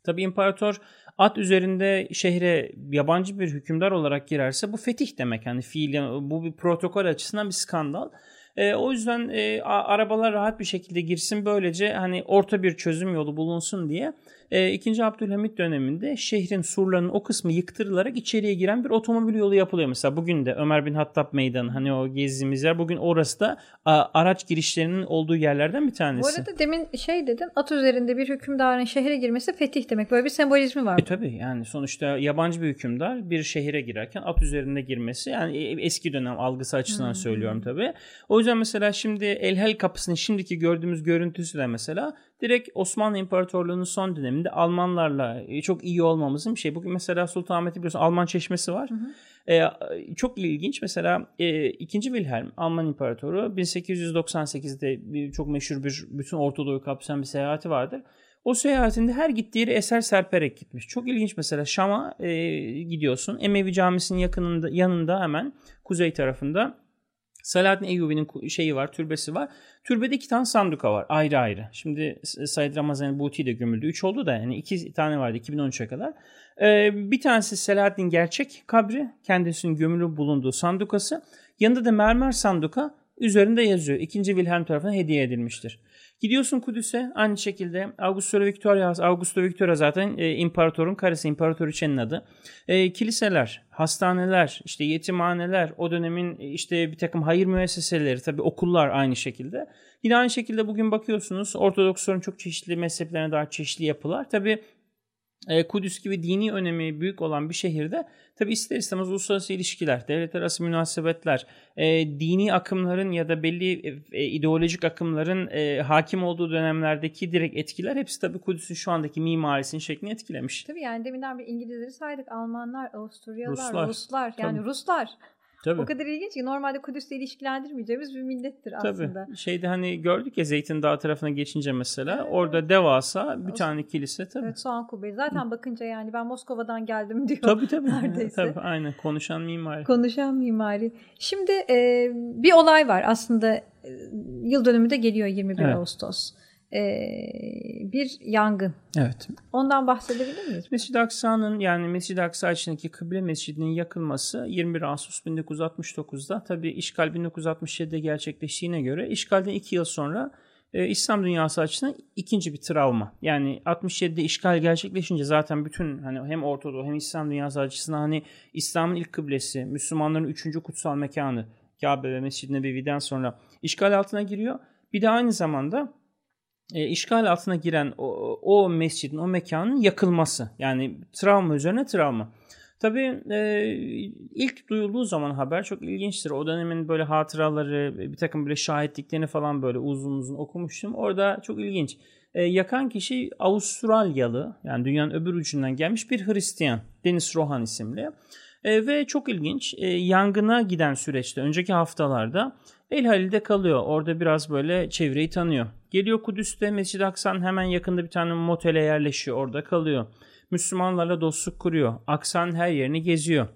Tabii imparator at üzerinde şehre yabancı bir hükümdar olarak girerse bu fetih demek. Yani fiil bu bir protokol açısından bir skandal. E, o yüzden e, arabalar rahat bir şekilde girsin böylece hani orta bir çözüm yolu bulunsun diye e, 2. Abdülhamit döneminde şehrin surlarının o kısmı yıktırılarak içeriye giren bir otomobil yolu yapılıyor. Mesela bugün de Ömer bin Hattab Meydanı hani o gezdiğimiz yer bugün orası da a, araç girişlerinin olduğu yerlerden bir tanesi. Bu arada demin şey dedin at üzerinde bir hükümdarın şehre girmesi fetih demek. Böyle bir sembolizmi var. E tabii yani sonuçta yabancı bir hükümdar bir şehire girerken at üzerinde girmesi yani e, eski dönem algısı açısından hmm. söylüyorum tabii. O yüzden mesela şimdi Elhel kapısının şimdiki gördüğümüz görüntüsü de mesela direkt Osmanlı İmparatorluğu'nun son döneminde Almanlarla e, çok iyi olmamızın bir şey. Bugün mesela Sultanahmet'te biliyorsun Alman çeşmesi var. Hı hı. Ee, çok ilginç mesela e, 2. Wilhelm Alman İmparatoru 1898'de bir, çok meşhur bir bütün Orta Doğu'yu kapsayan bir seyahati vardır. O seyahatinde her gittiği yere eser serperek gitmiş. Çok ilginç mesela Şam'a e, gidiyorsun. Emevi Camisi'nin yakınında yanında hemen kuzey tarafında Selahaddin Eyyubi'nin şeyi var, türbesi var. Türbede iki tane sanduka var ayrı ayrı. Şimdi Said Ramazan Buti de gömüldü. Üç oldu da yani iki tane vardı 2013'e kadar. Ee, bir tanesi Selahaddin gerçek kabri. Kendisinin gömülü bulunduğu sandukası. Yanında da mermer sanduka üzerinde yazıyor. İkinci Wilhelm tarafından hediye edilmiştir. Gidiyorsun Kudüs'e aynı şekilde Augusto Victoria, Augusto Victoria zaten e, imparatorun karısı, imparatoriçenin adı. E, kiliseler, hastaneler, işte yetimhaneler, o dönemin e, işte bir takım hayır müesseseleri, tabii okullar aynı şekilde. Yine aynı şekilde bugün bakıyorsunuz Ortodoksların çok çeşitli mezheplerine daha çeşitli yapılar. Tabii Kudüs gibi dini önemi büyük olan bir şehirde tabi ister istemez uluslararası ilişkiler, devlet arası münasebetler, e, dini akımların ya da belli e, ideolojik akımların e, hakim olduğu dönemlerdeki direkt etkiler hepsi tabi Kudüs'ün şu andaki mimarisinin şeklini etkilemiş. Tabii yani deminden bir İngilizleri saydık, Almanlar, Avusturyalılar, Ruslar, Ruslar yani tabii. Ruslar. Tabii. O kadar ilginç ki normalde Kudüs'le ilişkilendirmeyeceğimiz bir millettir aslında. Tabii. Şeyde hani gördük ya Zeytin Dağı tarafına geçince mesela evet. orada devasa bir tane kilise tabii. Evet soğan kubbeyi. Zaten Hı. bakınca yani ben Moskova'dan geldim diyor. Tabii tabii. Neredeyse. tabii aynen konuşan mimari. Konuşan mimari. Şimdi e, bir olay var aslında yıl dönümü de geliyor 21 evet. Ağustos e, bir yangın. Evet. Ondan bahsedebilir miyiz? Mescid-i Aksa'nın yani Mescid-i Aksa içindeki Kıble Mescidi'nin yakılması 21 Ağustos 1969'da tabi işgal 1967'de gerçekleştiğine göre işgalden 2 yıl sonra e, İslam dünyası açısından ikinci bir travma. Yani 67'de işgal gerçekleşince zaten bütün hani hem Orta Doğu hem İslam dünyası açısından hani İslam'ın ilk kıblesi, Müslümanların üçüncü kutsal mekanı Kabe ve Mescid-i Nebevi'den sonra işgal altına giriyor. Bir de aynı zamanda e, işgal altına giren o, o mescidin, o mekanın yakılması. Yani travma üzerine travma. Tabii e, ilk duyulduğu zaman haber çok ilginçtir. O dönemin böyle hatıraları, bir takım böyle şahitliklerini falan böyle uzun uzun okumuştum. Orada çok ilginç. E, yakan kişi Avustralyalı, yani dünyanın öbür ucundan gelmiş bir Hristiyan. Deniz Rohan isimli. E, ve çok ilginç. E, yangına giden süreçte, önceki haftalarda El Halil'de kalıyor. Orada biraz böyle çevreyi tanıyor. Geliyor Kudüs'te Mescid-i Aksa'nın hemen yakında bir tane motele yerleşiyor. Orada kalıyor. Müslümanlarla dostluk kuruyor. Aksa'nın her yerini geziyor.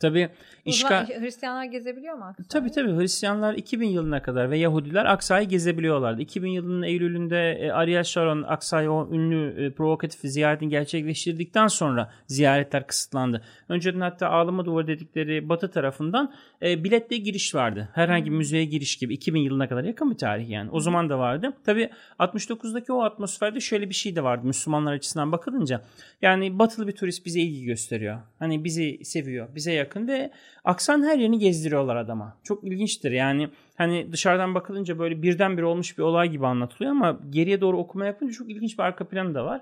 Tabi işgal... Hristiyanlar gezebiliyor mu Aksa'yı? Tabii tabii Hristiyanlar 2000 yılına kadar ve Yahudiler Aksa'yı gezebiliyorlardı. 2000 yılının Eylül'ünde e, Ariel Sharon Aksa'yı o ünlü e, provokatif ziyaretini gerçekleştirdikten sonra ziyaretler kısıtlandı. Önceden hatta ağlama duvarı dedikleri batı tarafından e, biletle giriş vardı. Herhangi bir hmm. müzeye giriş gibi 2000 yılına kadar yakın bir tarih yani. O zaman da vardı. Tabi 69'daki o atmosferde şöyle bir şey de vardı Müslümanlar açısından bakılınca. Yani batılı bir turist bize ilgi gösteriyor. Hani bizi seviyor, bize yakın ve aksan her yerini gezdiriyorlar adama. Çok ilginçtir yani hani dışarıdan bakılınca böyle birdenbire olmuş bir olay gibi anlatılıyor ama geriye doğru okuma yapınca çok ilginç bir arka planı da var.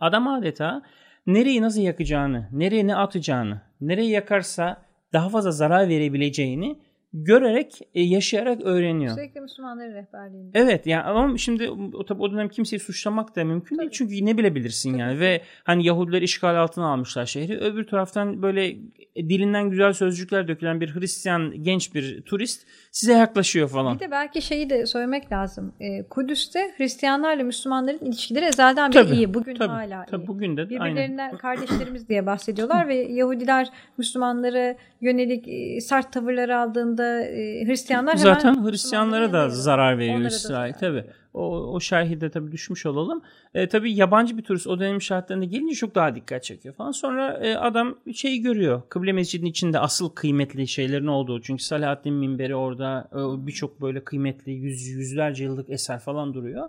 Adam adeta nereyi nasıl yakacağını, nereye ne atacağını, nereye yakarsa daha fazla zarar verebileceğini görerek, e, yaşayarak öğreniyor. Sürekli Müslümanların rehberliğinde. Evet yani ama şimdi o, tabi o dönem kimseyi suçlamak da mümkün tabii. değil. Çünkü ne bilebilirsin tabii. yani ve hani Yahudiler işgal altına almışlar şehri. Öbür taraftan böyle dilinden güzel sözcükler dökülen bir Hristiyan genç bir turist size yaklaşıyor falan. Bir de belki şeyi de söylemek lazım. E, Kudüs'te Hristiyanlarla Müslümanların ilişkileri ezelden beri iyi. Bugün tabii, hala tabii, iyi. Bugün de Birbirlerinden aynen. kardeşlerimiz diye bahsediyorlar ve Yahudiler Müslümanlara yönelik e, sert tavırlar aldığında baktığında e, Hristiyanlar Zaten hemen Hristiyanlara da zarar veriyor İsrail tabi. O, o şerhi de tabii düşmüş olalım. E, tabii yabancı bir turist o dönem şartlarında gelince çok daha dikkat çekiyor falan. Sonra e, adam şeyi görüyor. Kıble Mescidinin içinde asıl kıymetli şeylerin olduğu. Çünkü Selahaddin minberi orada e, birçok böyle kıymetli yüz, yüzlerce yıllık eser falan duruyor.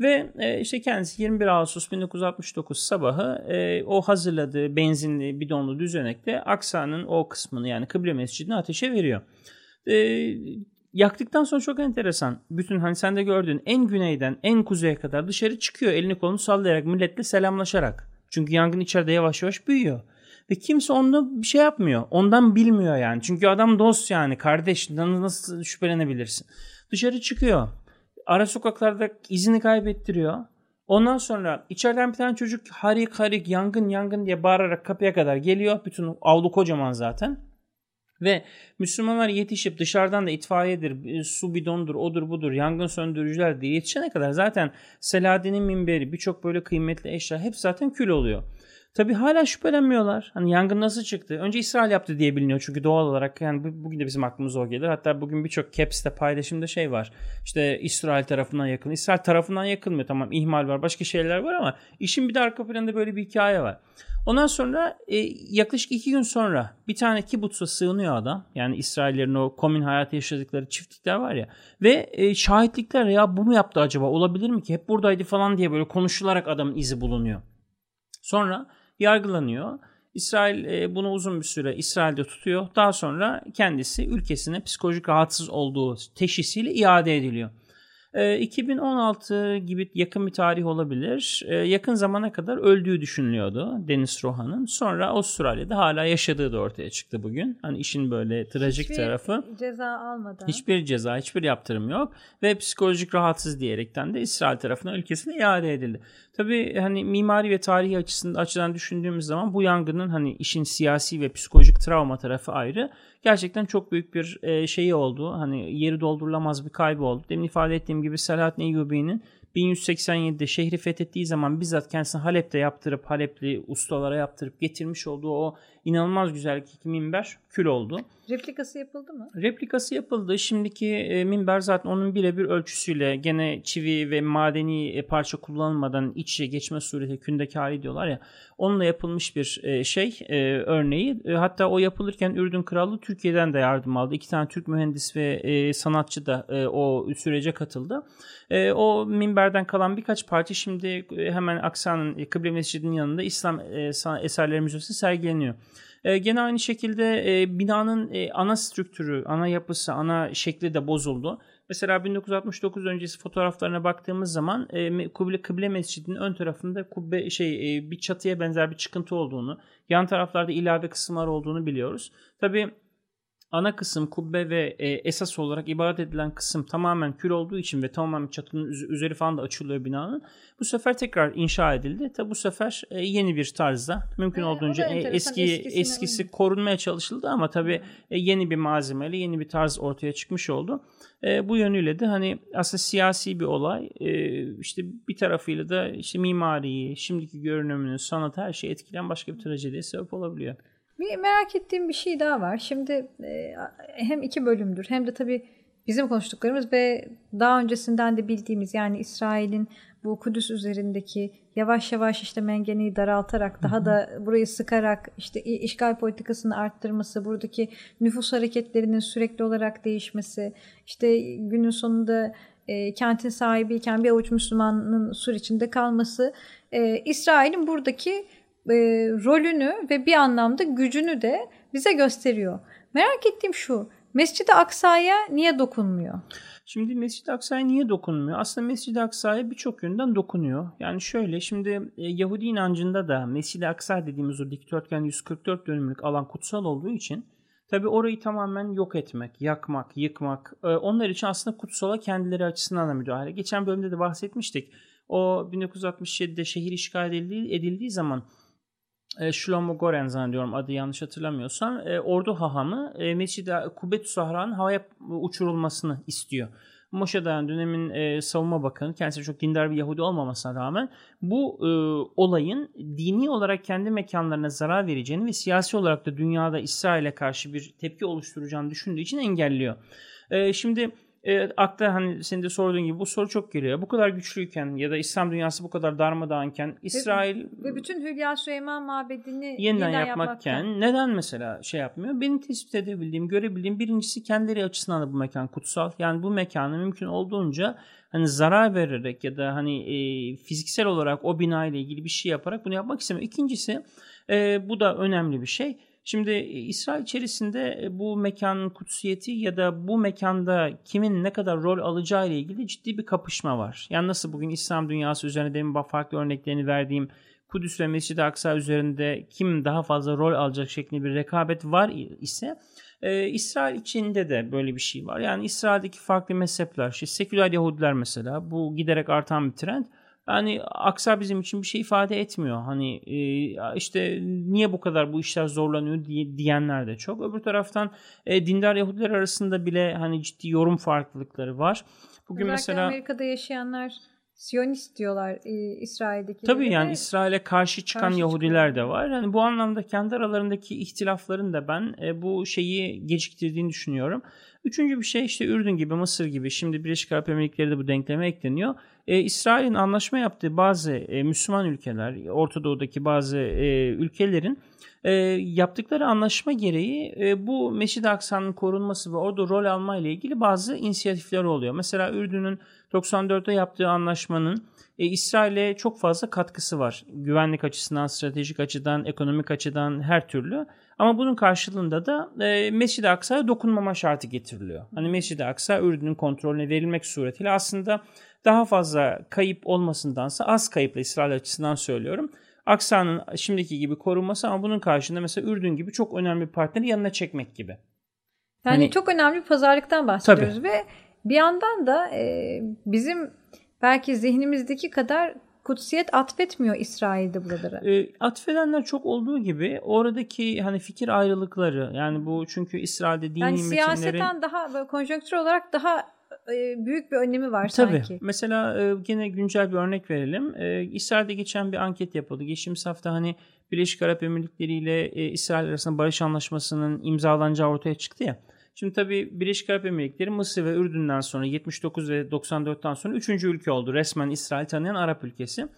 Ve e, işte kendisi 21 Ağustos 1969 sabahı e, o hazırladığı benzinli bidonlu düzenekte Aksa'nın o kısmını yani Kıble Mescidi'ni ateşe veriyor. E, yaktıktan sonra çok enteresan. Bütün hani sen de gördün en güneyden en kuzeye kadar dışarı çıkıyor elini kolunu sallayarak milletle selamlaşarak. Çünkü yangın içeride yavaş yavaş büyüyor. Ve kimse onunla bir şey yapmıyor. Ondan bilmiyor yani. Çünkü adam dost yani kardeş nasıl şüphelenebilirsin. Dışarı çıkıyor ara sokaklarda izini kaybettiriyor. Ondan sonra içeriden bir tane çocuk harik harik yangın yangın diye bağırarak kapıya kadar geliyor. Bütün avlu kocaman zaten. Ve Müslümanlar yetişip dışarıdan da itfaiyedir, su bidondur, odur budur, yangın söndürücüler diye yetişene kadar zaten Selahaddin'in minberi, birçok böyle kıymetli eşya hep zaten kül oluyor. Tabi hala şüphelenmiyorlar. Hani yangın nasıl çıktı? Önce İsrail yaptı diye biliniyor. Çünkü doğal olarak yani bugün de bizim aklımıza o gelir. Hatta bugün birçok Caps'te paylaşımda şey var. İşte İsrail tarafından yakın. İsrail tarafından yakılmıyor. Tamam ihmal var. Başka şeyler var ama işin bir de arka planında böyle bir hikaye var. Ondan sonra e, yaklaşık iki gün sonra bir tane kibutsa sığınıyor adam. Yani İsraillerin o komün hayatı yaşadıkları çiftlikler var ya. Ve e, şahitlikler ya bu mu yaptı acaba olabilir mi ki? Hep buradaydı falan diye böyle konuşularak adamın izi bulunuyor. Sonra yargılanıyor. İsrail e, bunu uzun bir süre İsrail'de tutuyor. Daha sonra kendisi ülkesine psikolojik rahatsız olduğu teşhisiyle iade ediliyor. 2016 ee, gibi yakın bir tarih olabilir. Ee, yakın zamana kadar öldüğü düşünülüyordu Deniz Rohan'ın. Sonra Avustralya'da hala yaşadığı da ortaya çıktı bugün. Hani işin böyle trajik hiçbir tarafı. ceza almadan. Hiçbir ceza, hiçbir yaptırım yok. Ve psikolojik rahatsız diyerekten de İsrail tarafından ülkesine iade edildi. Tabii hani mimari ve tarihi açısından açıdan düşündüğümüz zaman bu yangının hani işin siyasi ve psikolojik travma tarafı ayrı gerçekten çok büyük bir e, şeyi oldu. Hani yeri doldurulamaz bir kaybı oldu. Demin ifade ettiğim gibi Selahaddin Eyyubi'nin 1187'de şehri fethettiği zaman bizzat kendisini Halep'te yaptırıp Halepli ustalara yaptırıp getirmiş olduğu o inanılmaz güzel iki minber kül oldu. Replikası yapıldı mı? Replikası yapıldı. Şimdiki e, minber zaten onun birebir ölçüsüyle gene çivi ve madeni e, parça kullanılmadan iç içe geçme sureti kündeki hali diyorlar ya. Onunla yapılmış bir e, şey e, örneği. E, hatta o yapılırken Ürdün Krallığı Türkiye'den de yardım aldı. İki tane Türk mühendis ve e, sanatçı da e, o sürece katıldı. E, o minberden kalan birkaç parça şimdi hemen Aksa'nın Kıble Mescidi'nin yanında İslam e, Eserleri Müzesi sergileniyor. E, gene aynı şekilde e, binanın e, ana strüktürü, ana yapısı, ana şekli de bozuldu. Mesela 1969 öncesi fotoğraflarına baktığımız zaman e, Kıble, Kıble Mescidi'nin ön tarafında kubbe şey e, bir çatıya benzer bir çıkıntı olduğunu, yan taraflarda ilave kısımlar olduğunu biliyoruz. Tabii ana kısım kubbe ve e, esas olarak ibadet edilen kısım tamamen kül olduğu için ve tamamen çatının üzeri falan da açılıyor binanın. Bu sefer tekrar inşa edildi. Tabi bu sefer e, yeni bir tarzda mümkün e, olduğunca e, eski eskisi uyum. korunmaya çalışıldı ama tabi e, yeni bir malzemeyle yeni bir tarz ortaya çıkmış oldu. E, bu yönüyle de hani aslında siyasi bir olay. E, işte bir tarafıyla da işte mimariyi, şimdiki görünümünü, sanat her şeyi etkileyen başka bir trajediye sebep olabiliyor. Bir merak ettiğim bir şey daha var. Şimdi e, hem iki bölümdür hem de tabii bizim konuştuklarımız ve daha öncesinden de bildiğimiz yani İsrail'in bu Kudüs üzerindeki yavaş yavaş işte mengeneyi daraltarak daha da burayı sıkarak işte işgal politikasını arttırması, buradaki nüfus hareketlerinin sürekli olarak değişmesi, işte günün sonunda e, kentin sahibiyken bir avuç Müslümanın sur içinde kalması, e, İsrail'in buradaki e, rolünü ve bir anlamda gücünü de bize gösteriyor. Merak ettiğim şu, Mescid-i Aksa'ya niye dokunmuyor? Şimdi Mescid-i Aksa'ya niye dokunmuyor? Aslında Mescid-i Aksa'ya birçok yönden dokunuyor. Yani şöyle şimdi e, Yahudi inancında da Mescid-i Aksa dediğimiz o dikdörtgen 144 dönümlük alan kutsal olduğu için tabi orayı tamamen yok etmek, yakmak, yıkmak e, onlar için aslında kutsala kendileri açısından da müdahale. Geçen bölümde de bahsetmiştik. O 1967'de şehir işgal edildiği, edildiği zaman e, Shlomo Goren zannediyorum adı yanlış hatırlamıyorsam e, ordu hahamı e, Mescid-i Kubbetü Sahra'nın havaya uçurulmasını istiyor. Moshe Dayan dönemin e, savunma bakanı kendisi çok dindar bir Yahudi olmamasına rağmen bu e, olayın dini olarak kendi mekanlarına zarar vereceğini ve siyasi olarak da dünyada İsrail'e karşı bir tepki oluşturacağını düşündüğü için engelliyor. E, şimdi e, akla hani senin de sorduğun gibi bu soru çok geliyor. Bu kadar güçlüyken ya da İslam dünyası bu kadar darmadağınken İsrail ve, ve bütün Hülya Süleyman mabedini yeniden, yeniden yapmakken yapmakken neden mesela şey yapmıyor? Benim tespit edebildiğim, görebildiğim birincisi kendileri açısından da bu mekan kutsal. Yani bu mekanı mümkün olduğunca hani zarar vererek ya da hani e, fiziksel olarak o bina ile ilgili bir şey yaparak bunu yapmak istemiyor. İkincisi e, bu da önemli bir şey Şimdi e, İsrail içerisinde e, bu mekanın kutsiyeti ya da bu mekanda kimin ne kadar rol alacağı ile ilgili ciddi bir kapışma var. Yani nasıl bugün İslam dünyası üzerinde demin farklı örneklerini verdiğim Kudüs ve Mescid-i Aksa üzerinde kim daha fazla rol alacak şeklinde bir rekabet var ise e, İsrail içinde de böyle bir şey var. Yani İsrail'deki farklı mezhepler, işte seküler Yahudiler mesela bu giderek artan bir trend yani aksa bizim için bir şey ifade etmiyor. Hani e, işte niye bu kadar bu işler zorlanıyor diye, diyenler de çok. Öbür taraftan e, dindar Yahudiler arasında bile hani ciddi yorum farklılıkları var. Bugün Özellikle mesela Amerika'da yaşayanlar Siyonist diyorlar e, İsrail'deki. Tabii yani İsrail'e karşı çıkan karşı Yahudiler çıkan. de var. Yani bu anlamda kendi aralarındaki ihtilafların da ben e, bu şeyi geciktirdiğini düşünüyorum. Üçüncü bir şey işte Ürdün gibi, Mısır gibi şimdi Birleşik Arap Emirlikleri de bu denkleme ekleniyor. E, İsrail'in anlaşma yaptığı bazı e, Müslüman ülkeler, Orta Doğu'daki bazı e, ülkelerin e, yaptıkları anlaşma gereği e, bu Mescid-i Aksa'nın korunması ve orada rol alma ile ilgili bazı inisiyatifler oluyor. Mesela Ürdün'ün 94'te yaptığı anlaşmanın e, İsrail'e çok fazla katkısı var. Güvenlik açısından, stratejik açıdan, ekonomik açıdan her türlü. Ama bunun karşılığında da e, Mescid-i Aksa'ya dokunmama şartı getiriliyor. Hani Mescid-i Aksa Ürdün'ün kontrolüne verilmek suretiyle aslında daha fazla kayıp olmasındansa az kayıpla İsrail açısından söylüyorum. Aksa'nın şimdiki gibi korunması ama bunun karşında mesela Ürdün gibi çok önemli bir partneri yanına çekmek gibi. Yani hani, çok önemli bir pazarlıktan bahsediyoruz tabii. ve bir yandan da e, bizim belki zihnimizdeki kadar kutsiyet atfetmiyor İsrail'de buralara. E, atfedenler çok olduğu gibi oradaki hani fikir ayrılıkları yani bu çünkü İsrail'de dini yani metinlerin... Siyaseten daha konjonktür olarak daha büyük bir önemi var Tabii. sanki. Mesela yine güncel bir örnek verelim. İsrail'de geçen bir anket yapıldı. Geçtiğimiz hafta hani Birleşik Arap Emirlikleri ile İsrail arasında barış anlaşmasının imzalanacağı ortaya çıktı ya. Şimdi tabii Birleşik Arap Emirlikleri Mısır ve Ürdün'den sonra 79 ve 94'ten sonra 3. ülke oldu. Resmen İsrail tanıyan Arap ülkesi.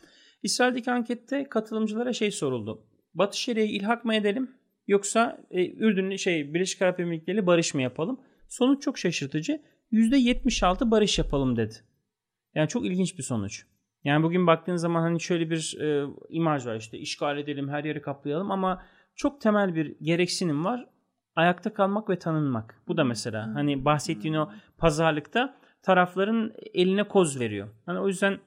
İsrail'deki ankette katılımcılara şey soruldu. Batı Şeria'yı ilhak mı edelim yoksa e, Ürdün şey Birleşik Arap Emirlikleri barış mı yapalım? Sonuç çok şaşırtıcı. %76 barış yapalım dedi. Yani çok ilginç bir sonuç. Yani bugün baktığın zaman hani şöyle bir e, imaj var işte işgal edelim her yeri kaplayalım ama çok temel bir gereksinim var. Ayakta kalmak ve tanınmak. Bu da mesela hani bahsettiğin o pazarlıkta tarafların eline koz veriyor. Hani o yüzden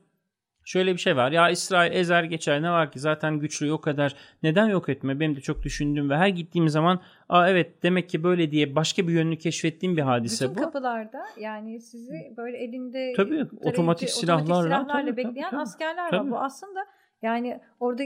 şöyle bir şey var. Ya İsrail ezer geçer ne var ki zaten güçlü o kadar. Neden yok etme? Benim de çok düşündüğüm ve her gittiğim zaman aa evet demek ki böyle diye başka bir yönünü keşfettiğim bir hadise Bütün bu. Bütün kapılarda yani sizi böyle elinde tabii, otomatik silahlarla, otomatik silahlarla tabii, bekleyen tabii, askerler tabii. var. Bu aslında yani orada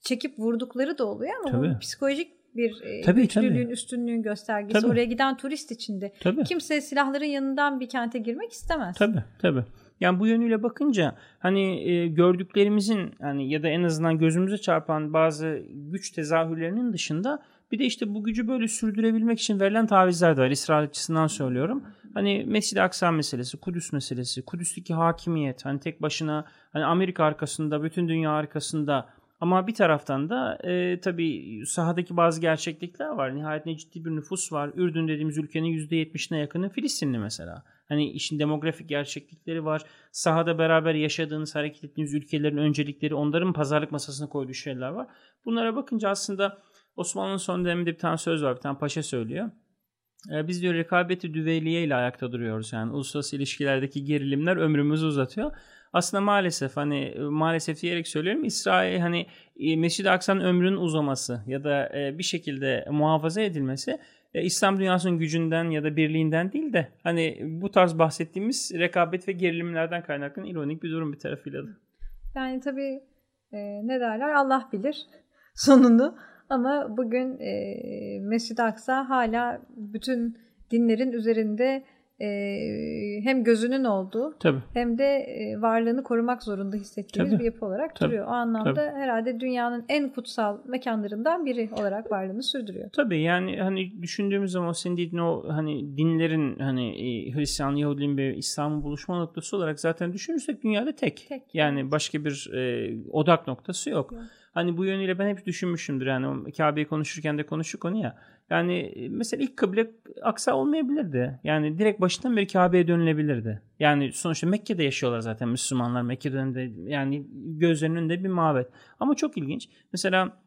çekip vurdukları da oluyor ama tabii. bu psikolojik bir e, tabii, güçlülüğün, tabii. üstünlüğün göstergesi. Tabii. Oraya giden turist içinde. Tabii. Kimse silahların yanından bir kente girmek istemez. Tabii tabii. Yani bu yönüyle bakınca hani e, gördüklerimizin hani ya da en azından gözümüze çarpan bazı güç tezahürlerinin dışında bir de işte bu gücü böyle sürdürebilmek için verilen tavizler de var. İsrail açısından söylüyorum. Hani Mescid-i Aksa meselesi, Kudüs meselesi, Kudüs'teki hakimiyet, hani tek başına hani Amerika arkasında, bütün dünya arkasında ama bir taraftan da e, tabii sahadaki bazı gerçeklikler var. Nihayetinde ciddi bir nüfus var. Ürdün dediğimiz ülkenin %70'ine yakını Filistinli mesela. Hani işin demografik gerçeklikleri var. Sahada beraber yaşadığınız, hareket ettiğiniz ülkelerin öncelikleri, onların pazarlık masasına koyduğu şeyler var. Bunlara bakınca aslında Osmanlı'nın son döneminde bir tane söz var. Bir tane paşa söylüyor. Ee, biz diyor rekabeti düveyliye ile ayakta duruyoruz. Yani uluslararası ilişkilerdeki gerilimler ömrümüzü uzatıyor. Aslında maalesef hani e, maalesef diyerek söylüyorum İsrail hani e, Mescid-i Aksa'nın ömrünün uzaması ya da e, bir şekilde muhafaza edilmesi İslam dünyasının gücünden ya da birliğinden değil de hani bu tarz bahsettiğimiz rekabet ve gerilimlerden kaynaklanan ironik bir durum bir tarafıyla da. Yani tabii e, ne derler Allah bilir sonunu ama bugün e, Mescid-i Aksa hala bütün dinlerin üzerinde e, hem gözünün olduğu Tabii. hem de e, varlığını korumak zorunda hissettiğimiz Tabii. bir yapı olarak Tabii. duruyor. O anlamda Tabii. herhalde dünyanın en kutsal mekanlarından biri olarak varlığını sürdürüyor. Tabii yani hani düşündüğümüz zaman senin dediğin o hani dinlerin hani e, Hristiyan, Yahudiliğin ve İslam'ın buluşma noktası olarak zaten düşünürsek dünyada tek. Tek, Yani evet. başka bir e, odak noktası yok. Yok. Hani bu yönüyle ben hep düşünmüşümdür yani Kabe'yi konuşurken de konuştuk onu ya. Yani e, mesela ilk kıble Aksa olmayabilirdi. Yani direkt başından beri Kabe'ye dönülebilirdi. Yani sonuçta Mekke'de yaşıyorlar zaten Müslümanlar. Mekke'de önünde yani gözlerinin önünde bir mabet. Ama çok ilginç. Mesela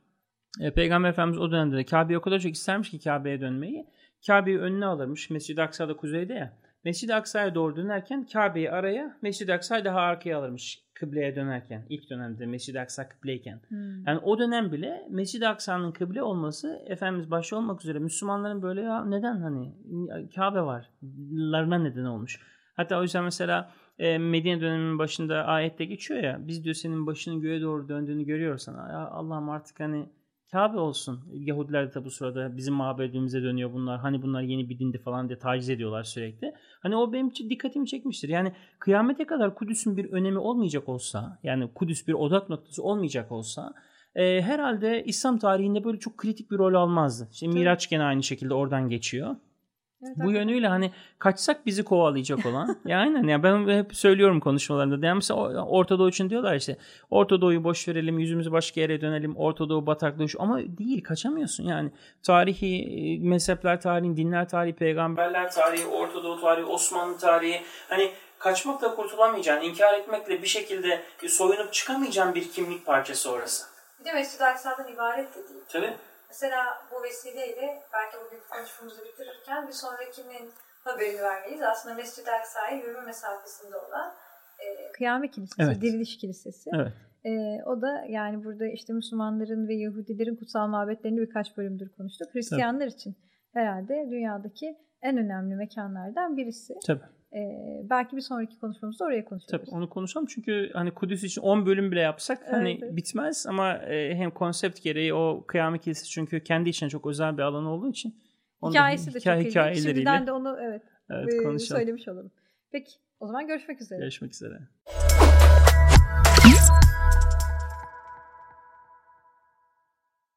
e, Peygamber Efendimiz o dönemde de Kabe'ye o kadar çok istermiş ki Kabe'ye dönmeyi. Kabe'yi önüne alırmış. Mescid-i Aksa da kuzeyde ya. Mescid-i Aksa'ya doğru dönerken Kabe'yi araya, Mescid-i Aksa'yı daha arkaya alırmış kıbleye dönerken. ilk dönemde Mescid-i Aksa kıbleyken. Hmm. Yani o dönem bile Mescid-i Aksa'nın kıble olması Efendimiz başta olmak üzere Müslümanların böyle ya neden hani Kabe var larına neden olmuş. Hatta o yüzden mesela e, Medine döneminin başında ayette geçiyor ya biz diyor senin başının göğe doğru döndüğünü görüyoruz sana. Ya Allah'ım artık hani Kabe olsun. Yahudiler de bu sırada bizim mabedimize dönüyor bunlar. Hani bunlar yeni bir dindi falan diye taciz ediyorlar sürekli. Hani o benim için dikkatimi çekmiştir. Yani kıyamete kadar Kudüs'ün bir önemi olmayacak olsa yani Kudüs bir odak noktası olmayacak olsa e, herhalde İslam tarihinde böyle çok kritik bir rol almazdı. Tabii. Miraç gene aynı şekilde oradan geçiyor. Evet, Bu yönüyle hani kaçsak bizi kovalayacak olan. ya aynen ya ben hep söylüyorum konuşmalarımda. Yani mesela Orta Doğu için diyorlar işte Orta Doğu'yu boş verelim, yüzümüzü başka yere dönelim. Orta Doğu bataklığı şu ama değil kaçamıyorsun yani. Tarihi e, mezhepler tarihi, dinler tarihi, peygamberler tarihi, Orta Doğu tarihi, Osmanlı tarihi hani kaçmakla kurtulamayacağın, inkar etmekle bir şekilde soyunup çıkamayacağın bir kimlik parçası orası. Bir de Mescid-i Aksa'dan ibaret de değil. Tabii. Mesela bu vesileyle belki bugün konuşmamızı bitirirken bir sonrakinin haberini vermeliyiz. Aslında Mescid-i Aksa'ya yürüme mesafesinde olan e, Kıyamet Kilisesi, Evet. Diriliş Kilisesi. Evet. E, o da yani burada işte Müslümanların ve Yahudilerin kutsal mabetlerini birkaç bölümdür konuştuk. Hristiyanlar için herhalde dünyadaki en önemli mekanlardan birisi. Tabii. E, belki bir sonraki konuşmamızda oraya konuşuruz. Tabii onu konuşalım çünkü hani Kudüs için 10 bölüm bile yapsak hani Evet, evet. bitmez ama e, hem konsept gereği o kıyamet kilisesi çünkü kendi içine çok özel bir alan olduğu için onu da Hikayesi de hikaye- çok hikayeleriyle Şimdiden de onu evet, evet, e, konuşalım. söylemiş olalım. Peki o zaman görüşmek üzere. Görüşmek üzere.